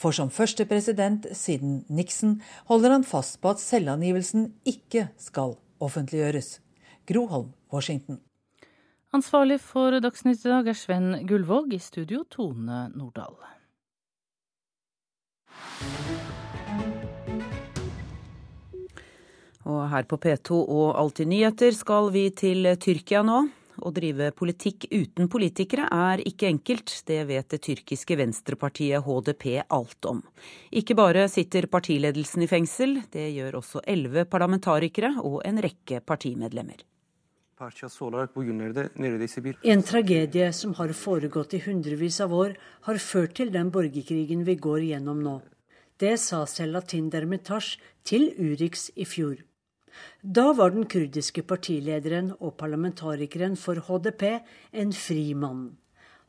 For som første president siden Nixon holder han fast på at selvangivelsen ikke skal offentliggjøres. Groholm, Washington. Ansvarlig for Dagsnytt i dag er Sven Gullvåg, i studio Tone Nordahl. Og her på P2 og Alltid nyheter skal vi til Tyrkia nå. Å drive politikk uten politikere er ikke enkelt, det vet det tyrkiske venstrepartiet HDP alt om. Ikke bare sitter partiledelsen i fengsel, det gjør også elleve parlamentarikere og en rekke partimedlemmer. En tragedie som har foregått i hundrevis av år, har ført til den borgerkrigen vi går gjennom nå. Det sa Selatin Dermetash til Urix i fjor. Da var den kurdiske partilederen og parlamentarikeren for HDP en fri mann.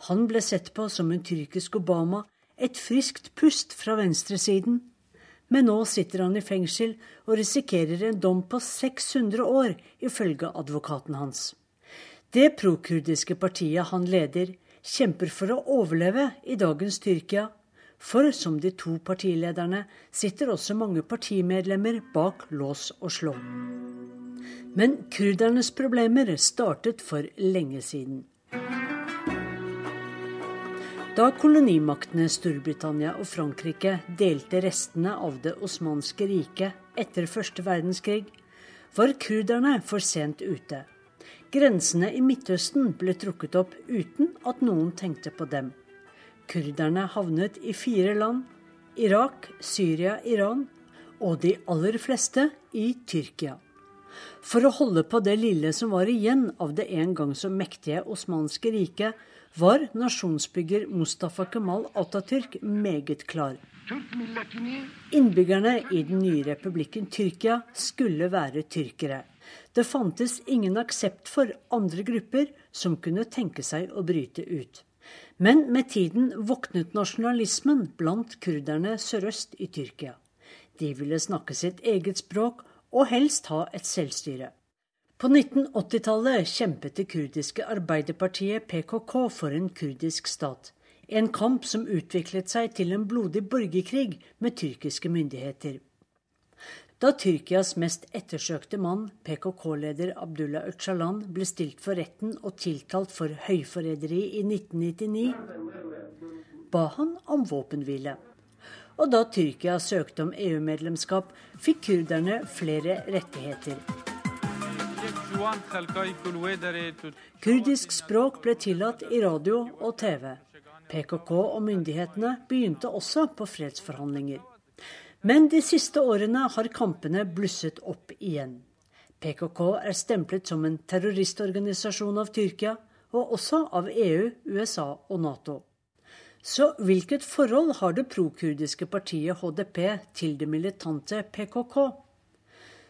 Han ble sett på som en tyrkisk Obama, et friskt pust fra venstresiden. Men nå sitter han i fengsel og risikerer en dom på 600 år, ifølge advokaten hans. Det prokurdiske partiet han leder, kjemper for å overleve i dagens Tyrkia for som de to partilederne sitter også mange partimedlemmer bak lås og slå. Men kurdernes problemer startet for lenge siden. Da kolonimaktene Storbritannia og Frankrike delte restene av det osmanske riket etter første verdenskrig, var kurderne for sent ute. Grensene i Midtøsten ble trukket opp uten at noen tenkte på dem. Kurderne havnet i fire land Irak, Syria, Iran og de aller fleste i Tyrkia. For å holde på det lille som var igjen av det en gang så mektige osmanske riket, var nasjonsbygger Mustafa Kemal Atatürk meget klar. Innbyggerne i den nye republikken Tyrkia skulle være tyrkere. Det fantes ingen aksept for andre grupper som kunne tenke seg å bryte ut. Men med tiden våknet nasjonalismen blant kurderne sørøst i Tyrkia. De ville snakke sitt eget språk og helst ha et selvstyre. På 1980-tallet kjempet det kurdiske arbeiderpartiet PKK for en kurdisk stat. En kamp som utviklet seg til en blodig borgerkrig med tyrkiske myndigheter. Da Tyrkias mest ettersøkte mann, PKK-leder Abdullah Öcalan, ble stilt for retten og tiltalt for høyforræderi i 1999, ba han om våpenhvile. Og da Tyrkia søkte om EU-medlemskap, fikk kurderne flere rettigheter. Kurdisk språk ble tillatt i radio og TV. PKK og myndighetene begynte også på fredsforhandlinger. Men de siste årene har kampene blusset opp igjen. PKK er stemplet som en terroristorganisasjon av Tyrkia, og også av EU, USA og Nato. Så hvilket forhold har det prokurdiske partiet HDP til det militante PKK?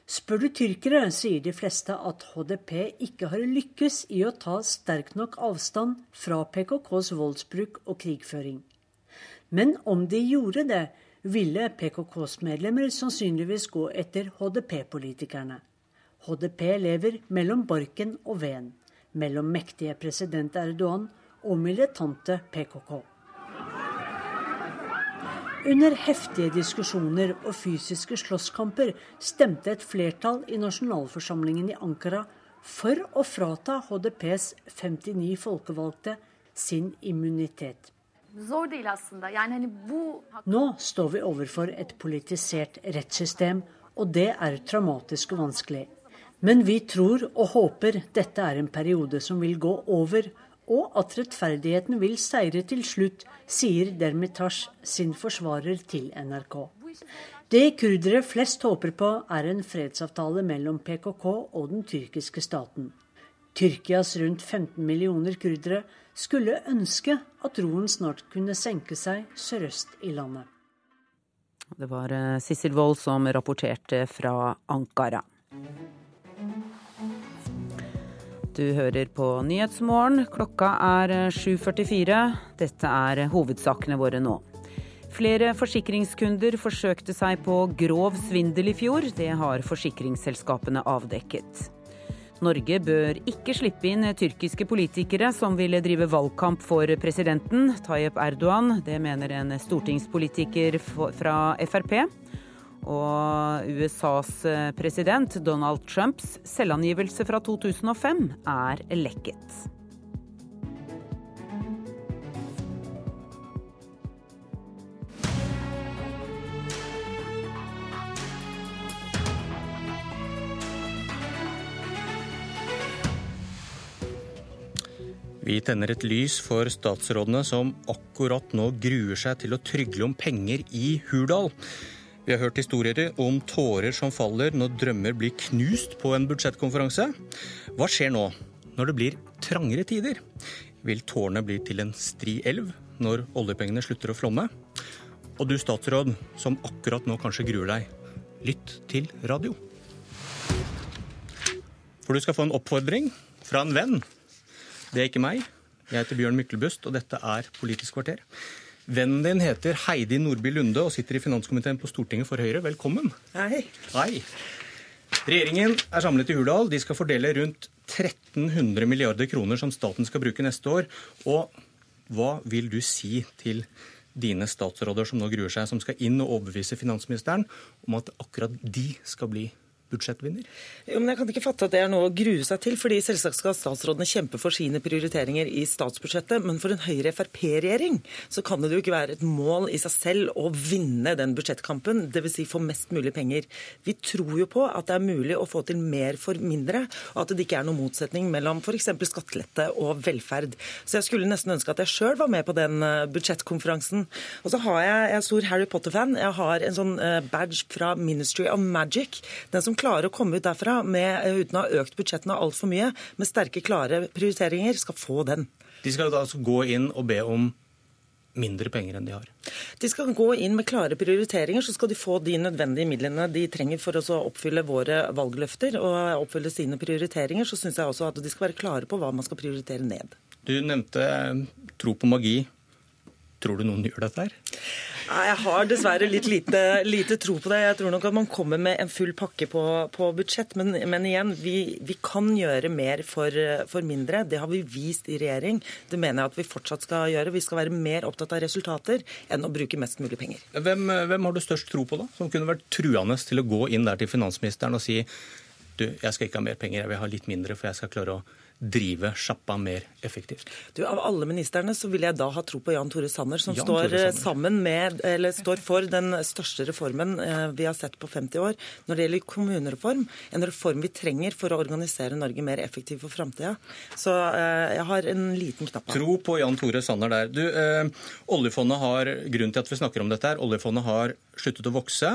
Spør du tyrkere, sier de fleste at HDP ikke har lykkes i å ta sterk nok avstand fra PKKs voldsbruk og krigføring. Men om de gjorde det, ville PKKs medlemmer sannsynligvis gå etter HDP-politikerne. HDP lever mellom barken og veden, mellom mektige president Erdogan og militante PKK. Under heftige diskusjoner og fysiske slåsskamper stemte et flertall i nasjonalforsamlingen i Ankara for å frata HDPs 59 folkevalgte sin immunitet. Nå står vi overfor et politisert rettssystem, og det er traumatisk og vanskelig. Men vi tror og håper dette er en periode som vil gå over, og at rettferdigheten vil seire til slutt, sier Dermitash sin forsvarer til NRK. Det kurdere flest håper på, er en fredsavtale mellom PKK og den tyrkiske staten. Tyrkias rundt 15 millioner kurdere skulle ønske at roen snart kunne senke seg sørøst i landet. Det var eh, Sissel Wold som rapporterte fra Ankara. Du hører på Nyhetsmorgen. Klokka er 7.44. Dette er hovedsakene våre nå. Flere forsikringskunder forsøkte seg på grov svindel i fjor. Det har forsikringsselskapene avdekket. Norge bør ikke slippe inn tyrkiske politikere som ville drive valgkamp for presidenten, Tayyip Erdogan. Det mener en stortingspolitiker fra Frp. Og USAs eh, president Donald Trumps selvangivelse fra 2005 er lekket. Vi tenner et lys for statsrådene som akkurat nå gruer seg til å trygle om penger i Hurdal. Vi har hørt historier om tårer som faller når drømmer blir knust på en budsjettkonferanse. Hva skjer nå, når det blir trangere tider? Vil tårene bli til en stri elv når oljepengene slutter å flomme? Og du statsråd som akkurat nå kanskje gruer deg, lytt til radio. For du skal få en oppfordring fra en venn. Det er ikke meg. Jeg heter Bjørn Myklebust, og dette er Politisk kvarter. Vennen din heter Heidi Nordby Lunde og sitter i finanskomiteen på Stortinget for Høyre. Velkommen. Hei. Hei. Regjeringen er samlet i Hurdal. De skal fordele rundt 1300 milliarder kroner som staten skal bruke neste år. Og hva vil du si til dine statsråder som nå gruer seg, som skal inn og overbevise finansministeren om at akkurat de skal bli budsjettvinner? Jo, men jeg kan ikke fatte at det er noe å grue seg til, fordi selvsagt skal statsrådene kjempe for sine prioriteringer i statsbudsjettet, men for en Høyre-Frp-regjering så kan det jo ikke være et mål i seg selv å vinne den budsjettkampen, dvs. Si få mest mulig penger. Vi tror jo på at det er mulig å få til mer for mindre, og at det ikke er noen motsetning mellom f.eks. skattelette og velferd. Så jeg skulle nesten ønske at jeg sjøl var med på den eh, budsjettkonferansen. Og så har jeg, jeg er stor Harry Potter-fan, jeg har en sånn eh, badge fra Ministry of Magic. Den som klarer å komme ut derfra med, eh, uten å ha økt budsjettene altfor mye, med sterke, klare prioriteringer, skal få den. De skal altså gå inn og be om mindre penger enn de har? De skal gå inn med klare prioriteringer, så skal de få de nødvendige midlene de trenger for å oppfylle våre valgløfter og oppfylle sine prioriteringer. Så syns jeg også at de skal være klare på hva man skal prioritere ned. Du nevnte tro på magi. Tror du noen gjør dette her? Jeg har dessverre litt lite, lite, tro på det. Jeg tror nok at man kommer med en full pakke på, på budsjett. Men, men, igjen, vi, vi, kan gjøre mer for, for, mindre. Det har vi vist i regjering. Det mener jeg at vi fortsatt skal gjøre. Vi skal være mer opptatt av resultater enn å bruke mest mulig penger. Hvem, hvem har du størst tro på, da? Som kunne vært truende til å gå inn der til finansministeren og si du, jeg skal ikke ha mer penger, jeg vil ha litt mindre, for jeg skal klare å drive sjappa mer effektivt? Du, Av alle ministrene så vil jeg da ha tro på Jan Tore Sanner, som står, eh, Sanner. Med, står, for den største reformen eh, vi har sett på 50 år når det gjelder kommunereform. En reform vi trenger for å organisere Norge mer effektivt for framtida. Så eh, jeg har en liten knapp Her. Tro på Jan Tore Sanner der. Du, eh, oljefondet har, Grunnen til at vi snakker om dette, her, oljefondet har sluttet å vokse.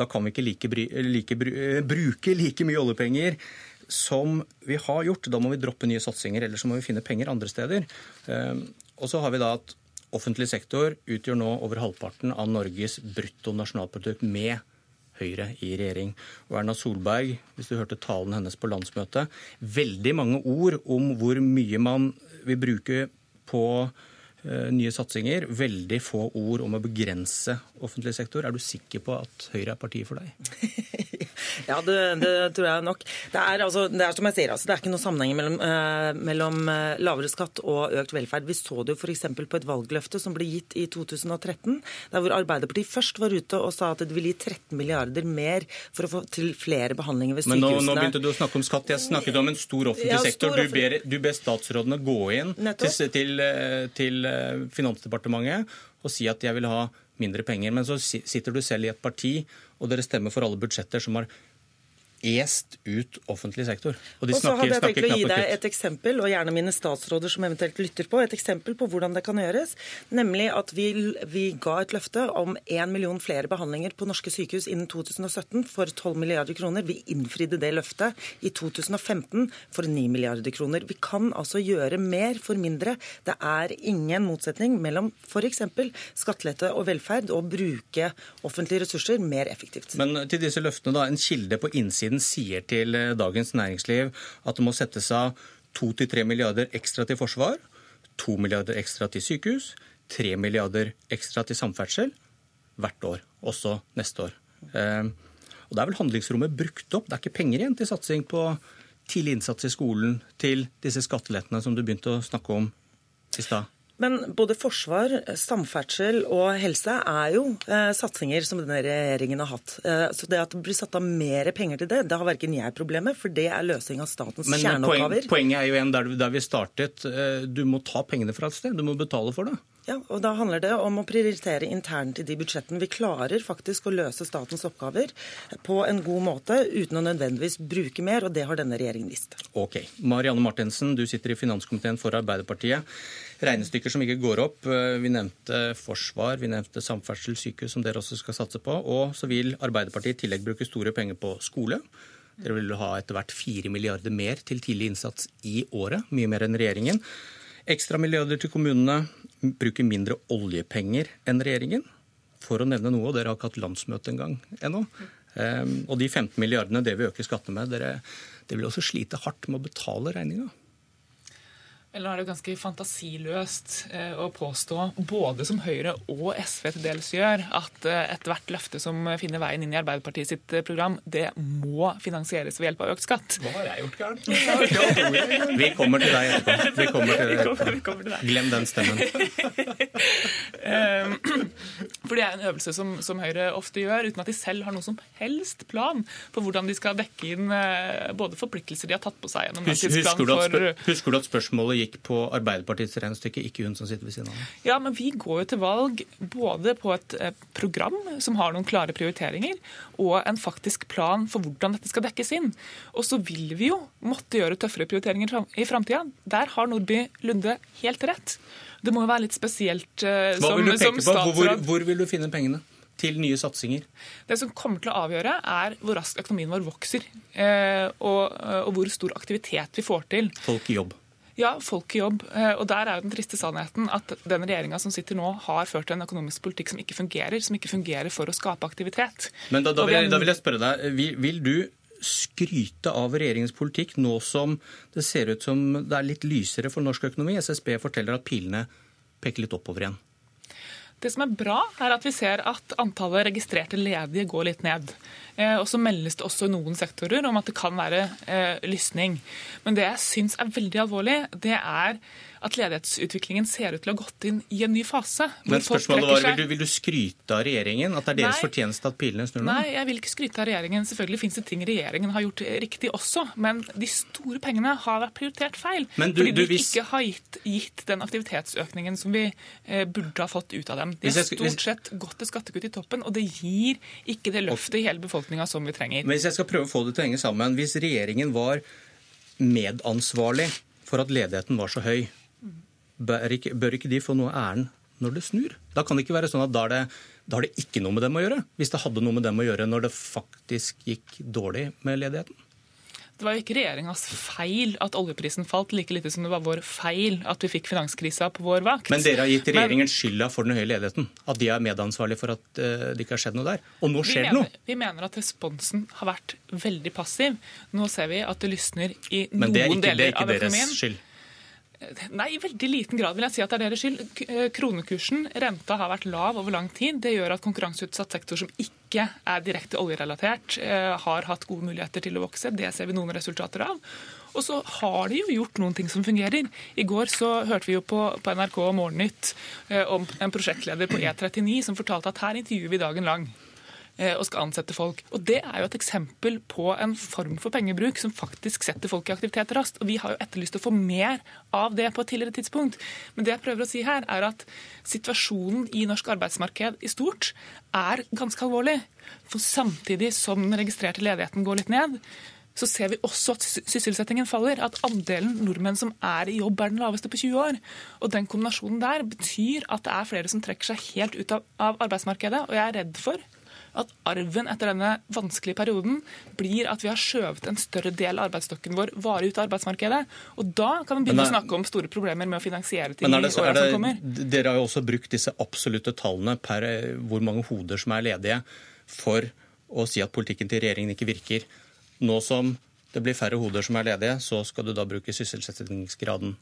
Da kan vi ikke like, like, bruke like mye oljepenger som vi har gjort. Da må vi droppe nye satsinger, eller så må vi finne penger andre steder. Ehm, og så har vi da at offentlig sektor utgjør nå over halvparten av Norges bruttonasjonalprodukt med Høyre i regjering. Og Erna Solberg, hvis du hørte talen hennes på landsmøtet, veldig mange ord om hvor mye man vil bruke på nye satsinger. Veldig få ord om å begrense offentlig sektor. Er du sikker på at Høyre er partiet for deg? ja, det, det, tror jeg nok. Det er, altså, det er som jeg sier, altså, det er ikke noen sammenheng mellom, uh, mellom uh, lavere skatt og økt velferd. Vi så det jo f.eks. på et valgløfte som ble gitt i 2013, der hvor Arbeiderpartiet først var ute og sa at det ville gi 13 milliarder mer for å få til flere behandlinger ved sykehusene. Men nå, nå begynte du å snakke om skatt. Jeg snakket om en stor offentlig ja, sektor. Du ber, du ber, statsrådene gå inn til, til, til Eh, Finansdepartementet og si at jeg vil ha mindre penger. Men så sitter du selv i et parti, og dere stemmer for alle budsjetter som har est ut offentlig sektor. Og, og så hadde jeg tenkt å gi deg et eksempel, og gjerne mine statsråder som eventuelt lytter på, et eksempel på hvordan det kan gjøres. Nemlig at vi, vi ga et løfte om 1 million flere behandlinger på norske sykehus innen 2017 for 12 milliarder kroner. Vi innfridde det løftet i 2015 for 9 milliarder kroner. Vi kan altså gjøre mer for mindre. Det er ingen motsetning mellom f.eks. skattelette og velferd og bruke offentlige ressurser mer effektivt. Men til disse løftene, da. En kilde på innsiden siden sier til eh, Dagens Næringsliv at det må settes av 2-3 milliarder ekstra til forsvar, 2 milliarder ekstra til sykehus, 3 milliarder ekstra til samferdsel hvert år, også neste år. Eh, og Da er vel handlingsrommet brukt opp. Det er ikke penger igjen til satsing på tidlig innsats i skolen, til disse skattelettene som du begynte å snakke om i stad. Men både forsvar, samferdsel og helse er jo eh, satsinger som denne regjeringen har hatt. Eh, så det at det blir satt av mer penger til det, det har verken jeg problemet, for det er løsning av statens Men kjerneoppgaver. Poen, poenget er jo igjen der, der vi startet. Eh, du må ta pengene fra et sted. Du må betale for det. Ja, og Da handler det om å prioritere internt i de budsjettene. Vi klarer faktisk å løse statens oppgaver på en god måte uten å nødvendigvis bruke mer, og det har denne regjeringen vist. Ok. Marianne Martinsen, du sitter i finanskomiteen for Arbeiderpartiet regnestykker som ikke går opp. Vi nevnte forsvar, vi nevnte samferdsel, sykehus, som dere også skal satse på. Og så vil Arbeiderpartiet i tillegg bruke store penger på skole. Dere vil ha etter hvert fire milliarder mer til tidlig innsats i året, mye mer enn regjeringen. Ekstra milliarder til kommunene, bruker mindre oljepenger enn regjeringen. For å nevne noe, og dere har ikke hatt landsmøte engang ennå. Um, og de 15 milliardene det vil øke skattene med, dere, det vil også slite hardt med å betale regninga. Eller er det ganske fantasiløst eh, å påstå, både som Høyre og SV til dels gjør, at eh, ethvert løfte som finner veien inn i Arbeiderpartiet sitt eh, program, det må finansieres ved hjelp av økt skatt? Hva har jeg gjort gærent? Vi kommer til deg etterpå. Vi kommer til deg etterpå. Glem den stemmen. For Det er en øvelse som, som, Høyre ofte gjør, uten at de selv har noen som helst plan på hvordan de skal dekke inn både forpliktelser de har tatt på seg gjennom husker, for... husker, du at spørsmålet gikk på Arbeiderpartiets regnestykke, ikke hun som sitter ved siden av? Ja, men vi går jo til valg både på et eh, program som har noen klare prioriteringer, og en faktisk plan for hvordan dette skal dekkes inn. Og så vil vi jo måtte gjøre tøffere prioriteringer i framtida. Der har Nordby Lunde helt rett. Det må jo være litt spesielt uh, Hva vil du peke på? Hvor, hvor vil du finne pengene? til nye satsinger? Det som kommer til å avgjøre, er hvor raskt økonomien vår vokser. Eh, og, eh, og, hvor stor aktivitet vi får til. Folk i jobb. Ja, folk i jobb. Og der er jo den triste sannheten at den regjeringa som sitter nå, har ført en økonomisk politikk som ikke fungerer. Som ikke fungerer for å skape aktivitet. Men da, da, vil, jeg, da vil, jeg, spørre deg, vil, vil du skryte av regjeringens politikk nå som det ser ut som det er litt lysere for norsk økonomi? SSB forteller at pilene peker litt oppover igjen. Det som er bra, er at vi ser at antallet registrerte ledige går litt ned. Eh, og så meldes det også i noen sektorer om at det kan være eh, lysning. Men det jeg syns er veldig alvorlig, det er at ledighetsutviklingen ser ut til å ha gått inn i en ny fase. Men spørsmålet var, vil du, vil du, skryte av regjeringen? At det er deres Nei. fortjeneste at pilene snur nå? Nei, jeg vil ikke skryte av regjeringen. Selvfølgelig finnes det ting regjeringen har gjort riktig også. Men de store pengene har vært prioritert feil. Du, fordi de hvis... ikke har gitt, gitt, den aktivitetsøkningen som vi eh, burde ha fått ut av dem. De har stort sett gått til skattekutt i toppen, og det gir ikke det løftet i hele befolkninga som vi trenger. Men hvis jeg skal prøve å få det til å henge sammen. Hvis regjeringen var medansvarlig for at ledigheten var så høy, bør ikke, bør ikke de få noe æren når det snur? Da kan det ikke være sånn at da er det, da har det ikke noe med dem å gjøre, hvis det hadde noe med dem å gjøre når det faktisk gikk dårlig med ledigheten? Det var jo ikke regjeringas feil at oljeprisen falt, like lite som det var vår feil at vi fikk finanskrisa på vår vakt. Men dere har gitt regjeringen skylda for den høye ledigheten? At de er medansvarlige for at uh, det ikke har skjedd noe der? Og nå skjer det noe? Vi mener at responsen har vært veldig passiv. Nå ser vi at det lysner i noen deler av økonomien. Men det er ikke deres skyld? Nei, i veldig liten grad vil jeg si at det er deres skyld. Eh, kronekursen, renta, har vært lav over lang tid. Det gjør at konkurranseutsatt sektor som ikke er direkte oljerelatert, eh, har hatt gode muligheter til å vokse. Det ser vi noen resultater av. Og så har de jo gjort noen ting som fungerer. I går så hørte vi jo på, på NRK Morgennytt eh, om en prosjektleder på E39 som fortalte at her intervjuer vi dagen lang. Eh, og skal ansette folk. Og Det er jo et eksempel på en form for pengebruk som faktisk setter folk i aktivitet raskt. Og Vi har jo etterlyst å få mer av det på et tidligere tidspunkt. Men det jeg prøver å si her, er at situasjonen i norsk arbeidsmarked i stort er ganske alvorlig. For samtidig som den registrerte ledigheten går litt ned, så ser vi også at sysselsettingen faller. At andelen nordmenn som er i jobb, er den laveste på 20 år. Og Den kombinasjonen der betyr at det er flere som trekker seg helt ut av, arbeidsmarkedet. Og jeg er redd for at arven etter denne vanskelige perioden blir at vi har skjøvet en større del av arbeidsstokken vår varig ut av arbeidsmarkedet. Og da kan man begynne å snakke om store problemer med å finansiere ting i åra som kommer. Dere har jo også brukt disse absolutte tallene per eh, hvor mange hoder som er ledige, for å si at politikken til regjeringen ikke virker. Nå som det blir færre hoder som er ledige, så skal du da bruke sysselsettingsgraden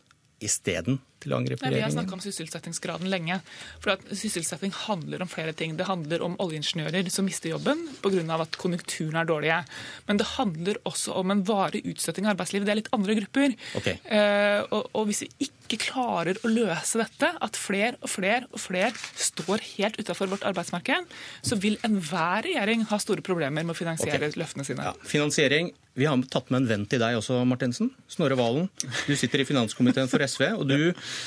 isteden til å angripe regjeringen? Vi har snakka om sysselsettingsgraden lenge. For at Sysselsetting handler om flere ting. Det handler om oljeingeniører som mister jobben pga. at konjunkturene er dårlige. Men det handler også om en varig utstøting av arbeidslivet. Det er litt andre grupper. Okay. Eh, og, og, hvis vi ikke klarer å løse dette, at flere og flere og flere står helt utafor vårt arbeidsmarked, så vil enhver regjering ha store problemer med å finansiere okay. løftene sine. Ja, finansiering vi har tatt med en venn til deg også, Martinsen. Snorre Valen. Du sitter i finanskomiteen for SV. og du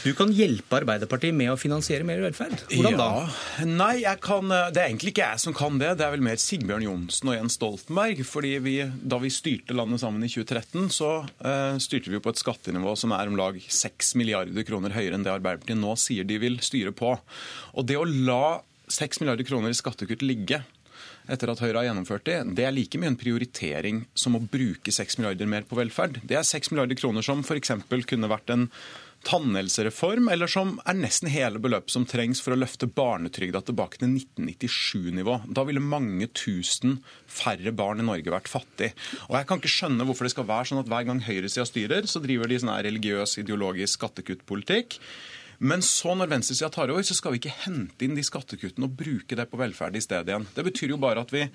du kan hjelpe Arbeiderpartiet med å finansiere mer velferd. Hvordan da? Ja, nei, kan, det er egentlig ikke jeg som kan det. Det er vel mer Sigbjørn Johnsen og Jens Stoltenberg. fordi vi, Da vi styrte landet sammen i 2013, så uh, styrte vi på et skattenivå som er om lag 6 milliarder kroner høyere enn det Arbeiderpartiet nå sier de vil styre på. Og det å la 6 milliarder kroner i skattekutt ligge etter at Høyre har gjennomført det, det er like mye en prioritering som å bruke 6 milliarder mer på velferd. Det er 6 milliarder kroner som f.eks. kunne vært en tannhelsereform, eller som er nesten hele beløpet som trengs for å løfte barnetrygda tilbake til 1997-nivå. Da ville mange tusen færre barn i Norge vært fattig. Og Jeg kan ikke skjønne hvorfor det skal være sånn at hver gang høyresida styrer, så driver de sånn religiøs, ideologisk skattekuttpolitikk. Men så når venstresida tar over, så skal vi ikke hente inn de skattekuttene og bruke det på velferd i stedet igjen. Det betyr jo bare at vi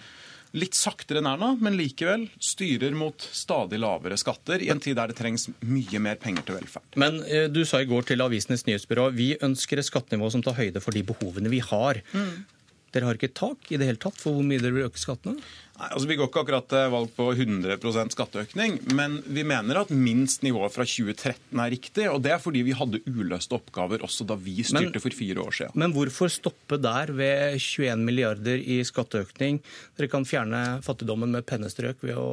litt saktere enn Erna, men likevel styrer mot stadig lavere skatter i en tid der det trengs mye mer penger til velferd. Men eh, du sa i går til Avisenes nyhetsbyrå vi ønsker et skattenivå som tar høyde for de behovene vi har. Mm. Dere har ikke tak i det hele tatt for hvor mye dere vil øke skattene? Nei, altså Vi går ikke akkurat til valg på 100% skatteøkning, men vi mener at minst nivået fra 2013 er riktig. og Det er fordi vi hadde uløste oppgaver også da vi styrte men, for fire år siden. Men hvorfor stoppe der ved 21 milliarder i skatteøkning? Dere kan fjerne fattigdommen med pennestrøk ved å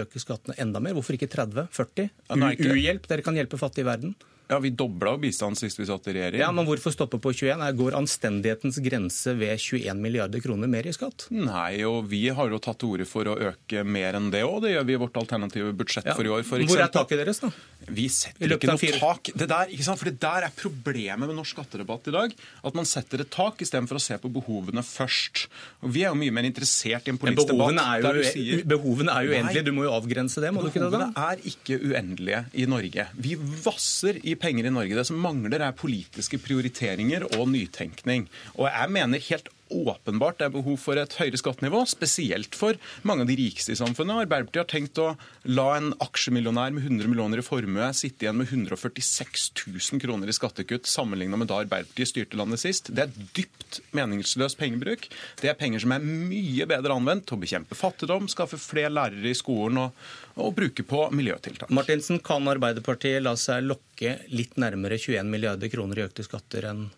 øke skattene enda mer. Hvorfor ikke 30-40? U-hjelp, dere kan hjelpe fattige i verden. Ja, Vi dobla jo bistanden sist vi satt i regjering. Ja, Men hvorfor stoppe på 21? Her går anstendighetens grense ved 21 milliarder kroner mer i skatt? Nei, og vi har jo tatt til orde for å øke mer enn det òg. Det gjør vi i vårt alternative budsjett ja. for i år. For Hvor er taket deres, da? Vi setter ikke noe tak. Det der, ikke sant? For det der er problemet med norsk skattedebatt i dag. At man setter et tak istedenfor å se på behovene først. Og Vi er jo mye mer interessert i en politisk debatt der du sier Behovene er jo uendelige. Du må jo avgrense det, må du ikke det? da? Behovene er ikke uendelige i Norge. Vi vasser i penger i Norge. Det som mangler, er politiske prioriteringer og nytenkning. Og jeg mener helt åpenbart det er behov for et høyere skattenivå, spesielt for mange av de rikeste i samfunnet. Arbeiderpartiet har tenkt å la en aksjemillionær med 100 millioner i formue sitte igjen med 146 000 kroner i skattekutt sammenlignet med da Arbeiderpartiet styrte landet sist. Det er dypt meningsløs pengebruk. Det er penger som er mye bedre anvendt til å bekjempe fattigdom, skaffe flere lærere i skolen og, og bruke på miljøtiltak. Martinsen, kan Arbeiderpartiet la seg lokke litt nærmere 21 milliarder kroner i økte skatter enn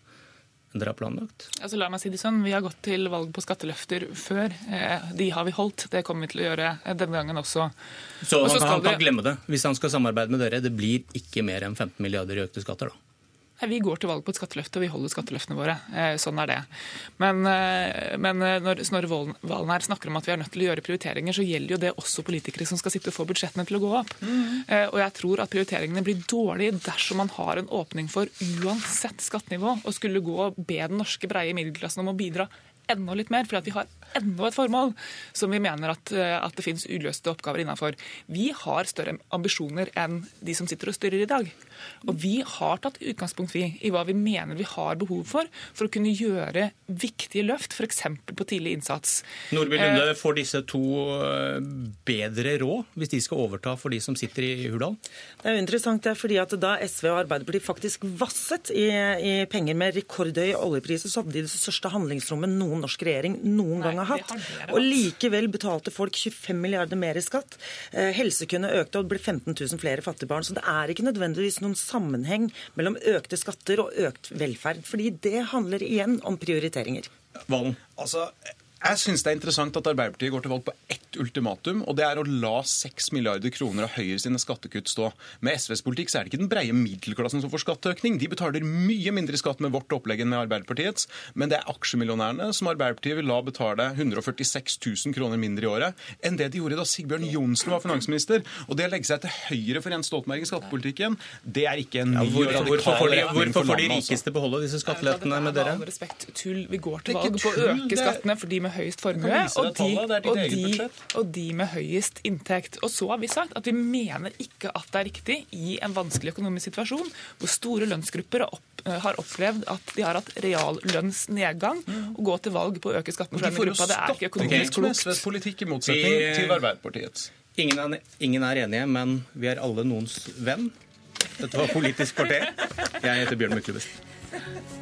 dere har planlagt? Altså, la meg si det sånn, Vi har gått til valg på skatteløfter før. Eh, de har vi holdt. Det kommer vi til å gjøre eh, denne gangen også. Så han, han kan glemme det hvis han skal samarbeide med dere? Det blir ikke mer enn 15 milliarder i økte skatter, da? Vi går til valg på et skatteløfte, og vi holder skatteløftene våre. Eh, sånn er det. Men, eh, men eh, når Snorre Valen her snakker om at vi er nødt til å gjøre prioriteringer, så gjelder jo det også politikere som skal sitte og få budsjettene til å gå opp. Mm. Og jeg tror at prioriteringene blir dårlige dersom man har en åpning for uansett skattenivå å skulle gå og be den norske breie middelklassen om å bidra enda litt mer, for vi har enda et formål som vi mener at, at det finnes uløste oppgaver innafor. Vi har større ambisjoner enn de som sitter og styrer i dag. Og vi har tatt utgangspunkt vi, i hva vi mener vi har behov for for å kunne gjøre viktige løft, f.eks. på tidlig innsats. Nordby Lunde, eh, får disse to eh, bedre råd hvis de skal overta for de som sitter i Hurdal? Det er jo interessant, det, fordi at da SV og Arbeiderpartiet faktisk vasset i, i penger med rekordhøy oljepris, så hadde de det største handlingsrommet noen norsk regjering noen Nei, gang har hatt. Og likevel betalte folk 25 milliarder mer i skatt. Eh, helsekøene økte, og det ble 15 000 flere fattige barn. Så det er ikke nødvendigvis noen sammenheng mellom økte skatter og økt velferd. Fordi det handler igjen om prioriteringer. Valen. Altså, jeg syns det er interessant at Arbeiderpartiet går til valg på ett ultimatum, og det er å la 6 milliarder kroner av Høyre sine skattekutt stå. Med SVs politikk så er det ikke den breie middelklassen som får skatteøkning. De betaler mye mindre skatt med vårt opplegg enn med Arbeiderpartiets, men det er aksjemillionærene som Arbeiderpartiet vil la betale 146 000 kroner mindre i året enn det de gjorde da Sigbjørn Johnsen var finansminister. Og det å legge seg til høyre for Jens Stoltenberg i skattepolitikken, det er ikke en ny ja, hvor, radikal hvorfor, retning for Hvorfor får de rikeste beholde disse skattelettene med dere? Med respekt, tull. Vi går til valg på å øke skattene for de med høyest formue og de, og, de, og de, med høyest inntekt. Og så har vi sagt at vi mener ikke at det er riktig i en vanskelig økonomisk situasjon hvor store lønnsgrupper har opplevd at de har hatt reallønnsnedgang, og gå til valg på å øke skatten for denne gruppa. Det er ikke økonomisk klokt. SVs politikk i motsetning til Arbeiderpartiets. Ingen er, ingen er enige, men vi er alle noens venn. Dette var Politisk kvarter. Jeg heter Bjørn Myklebust.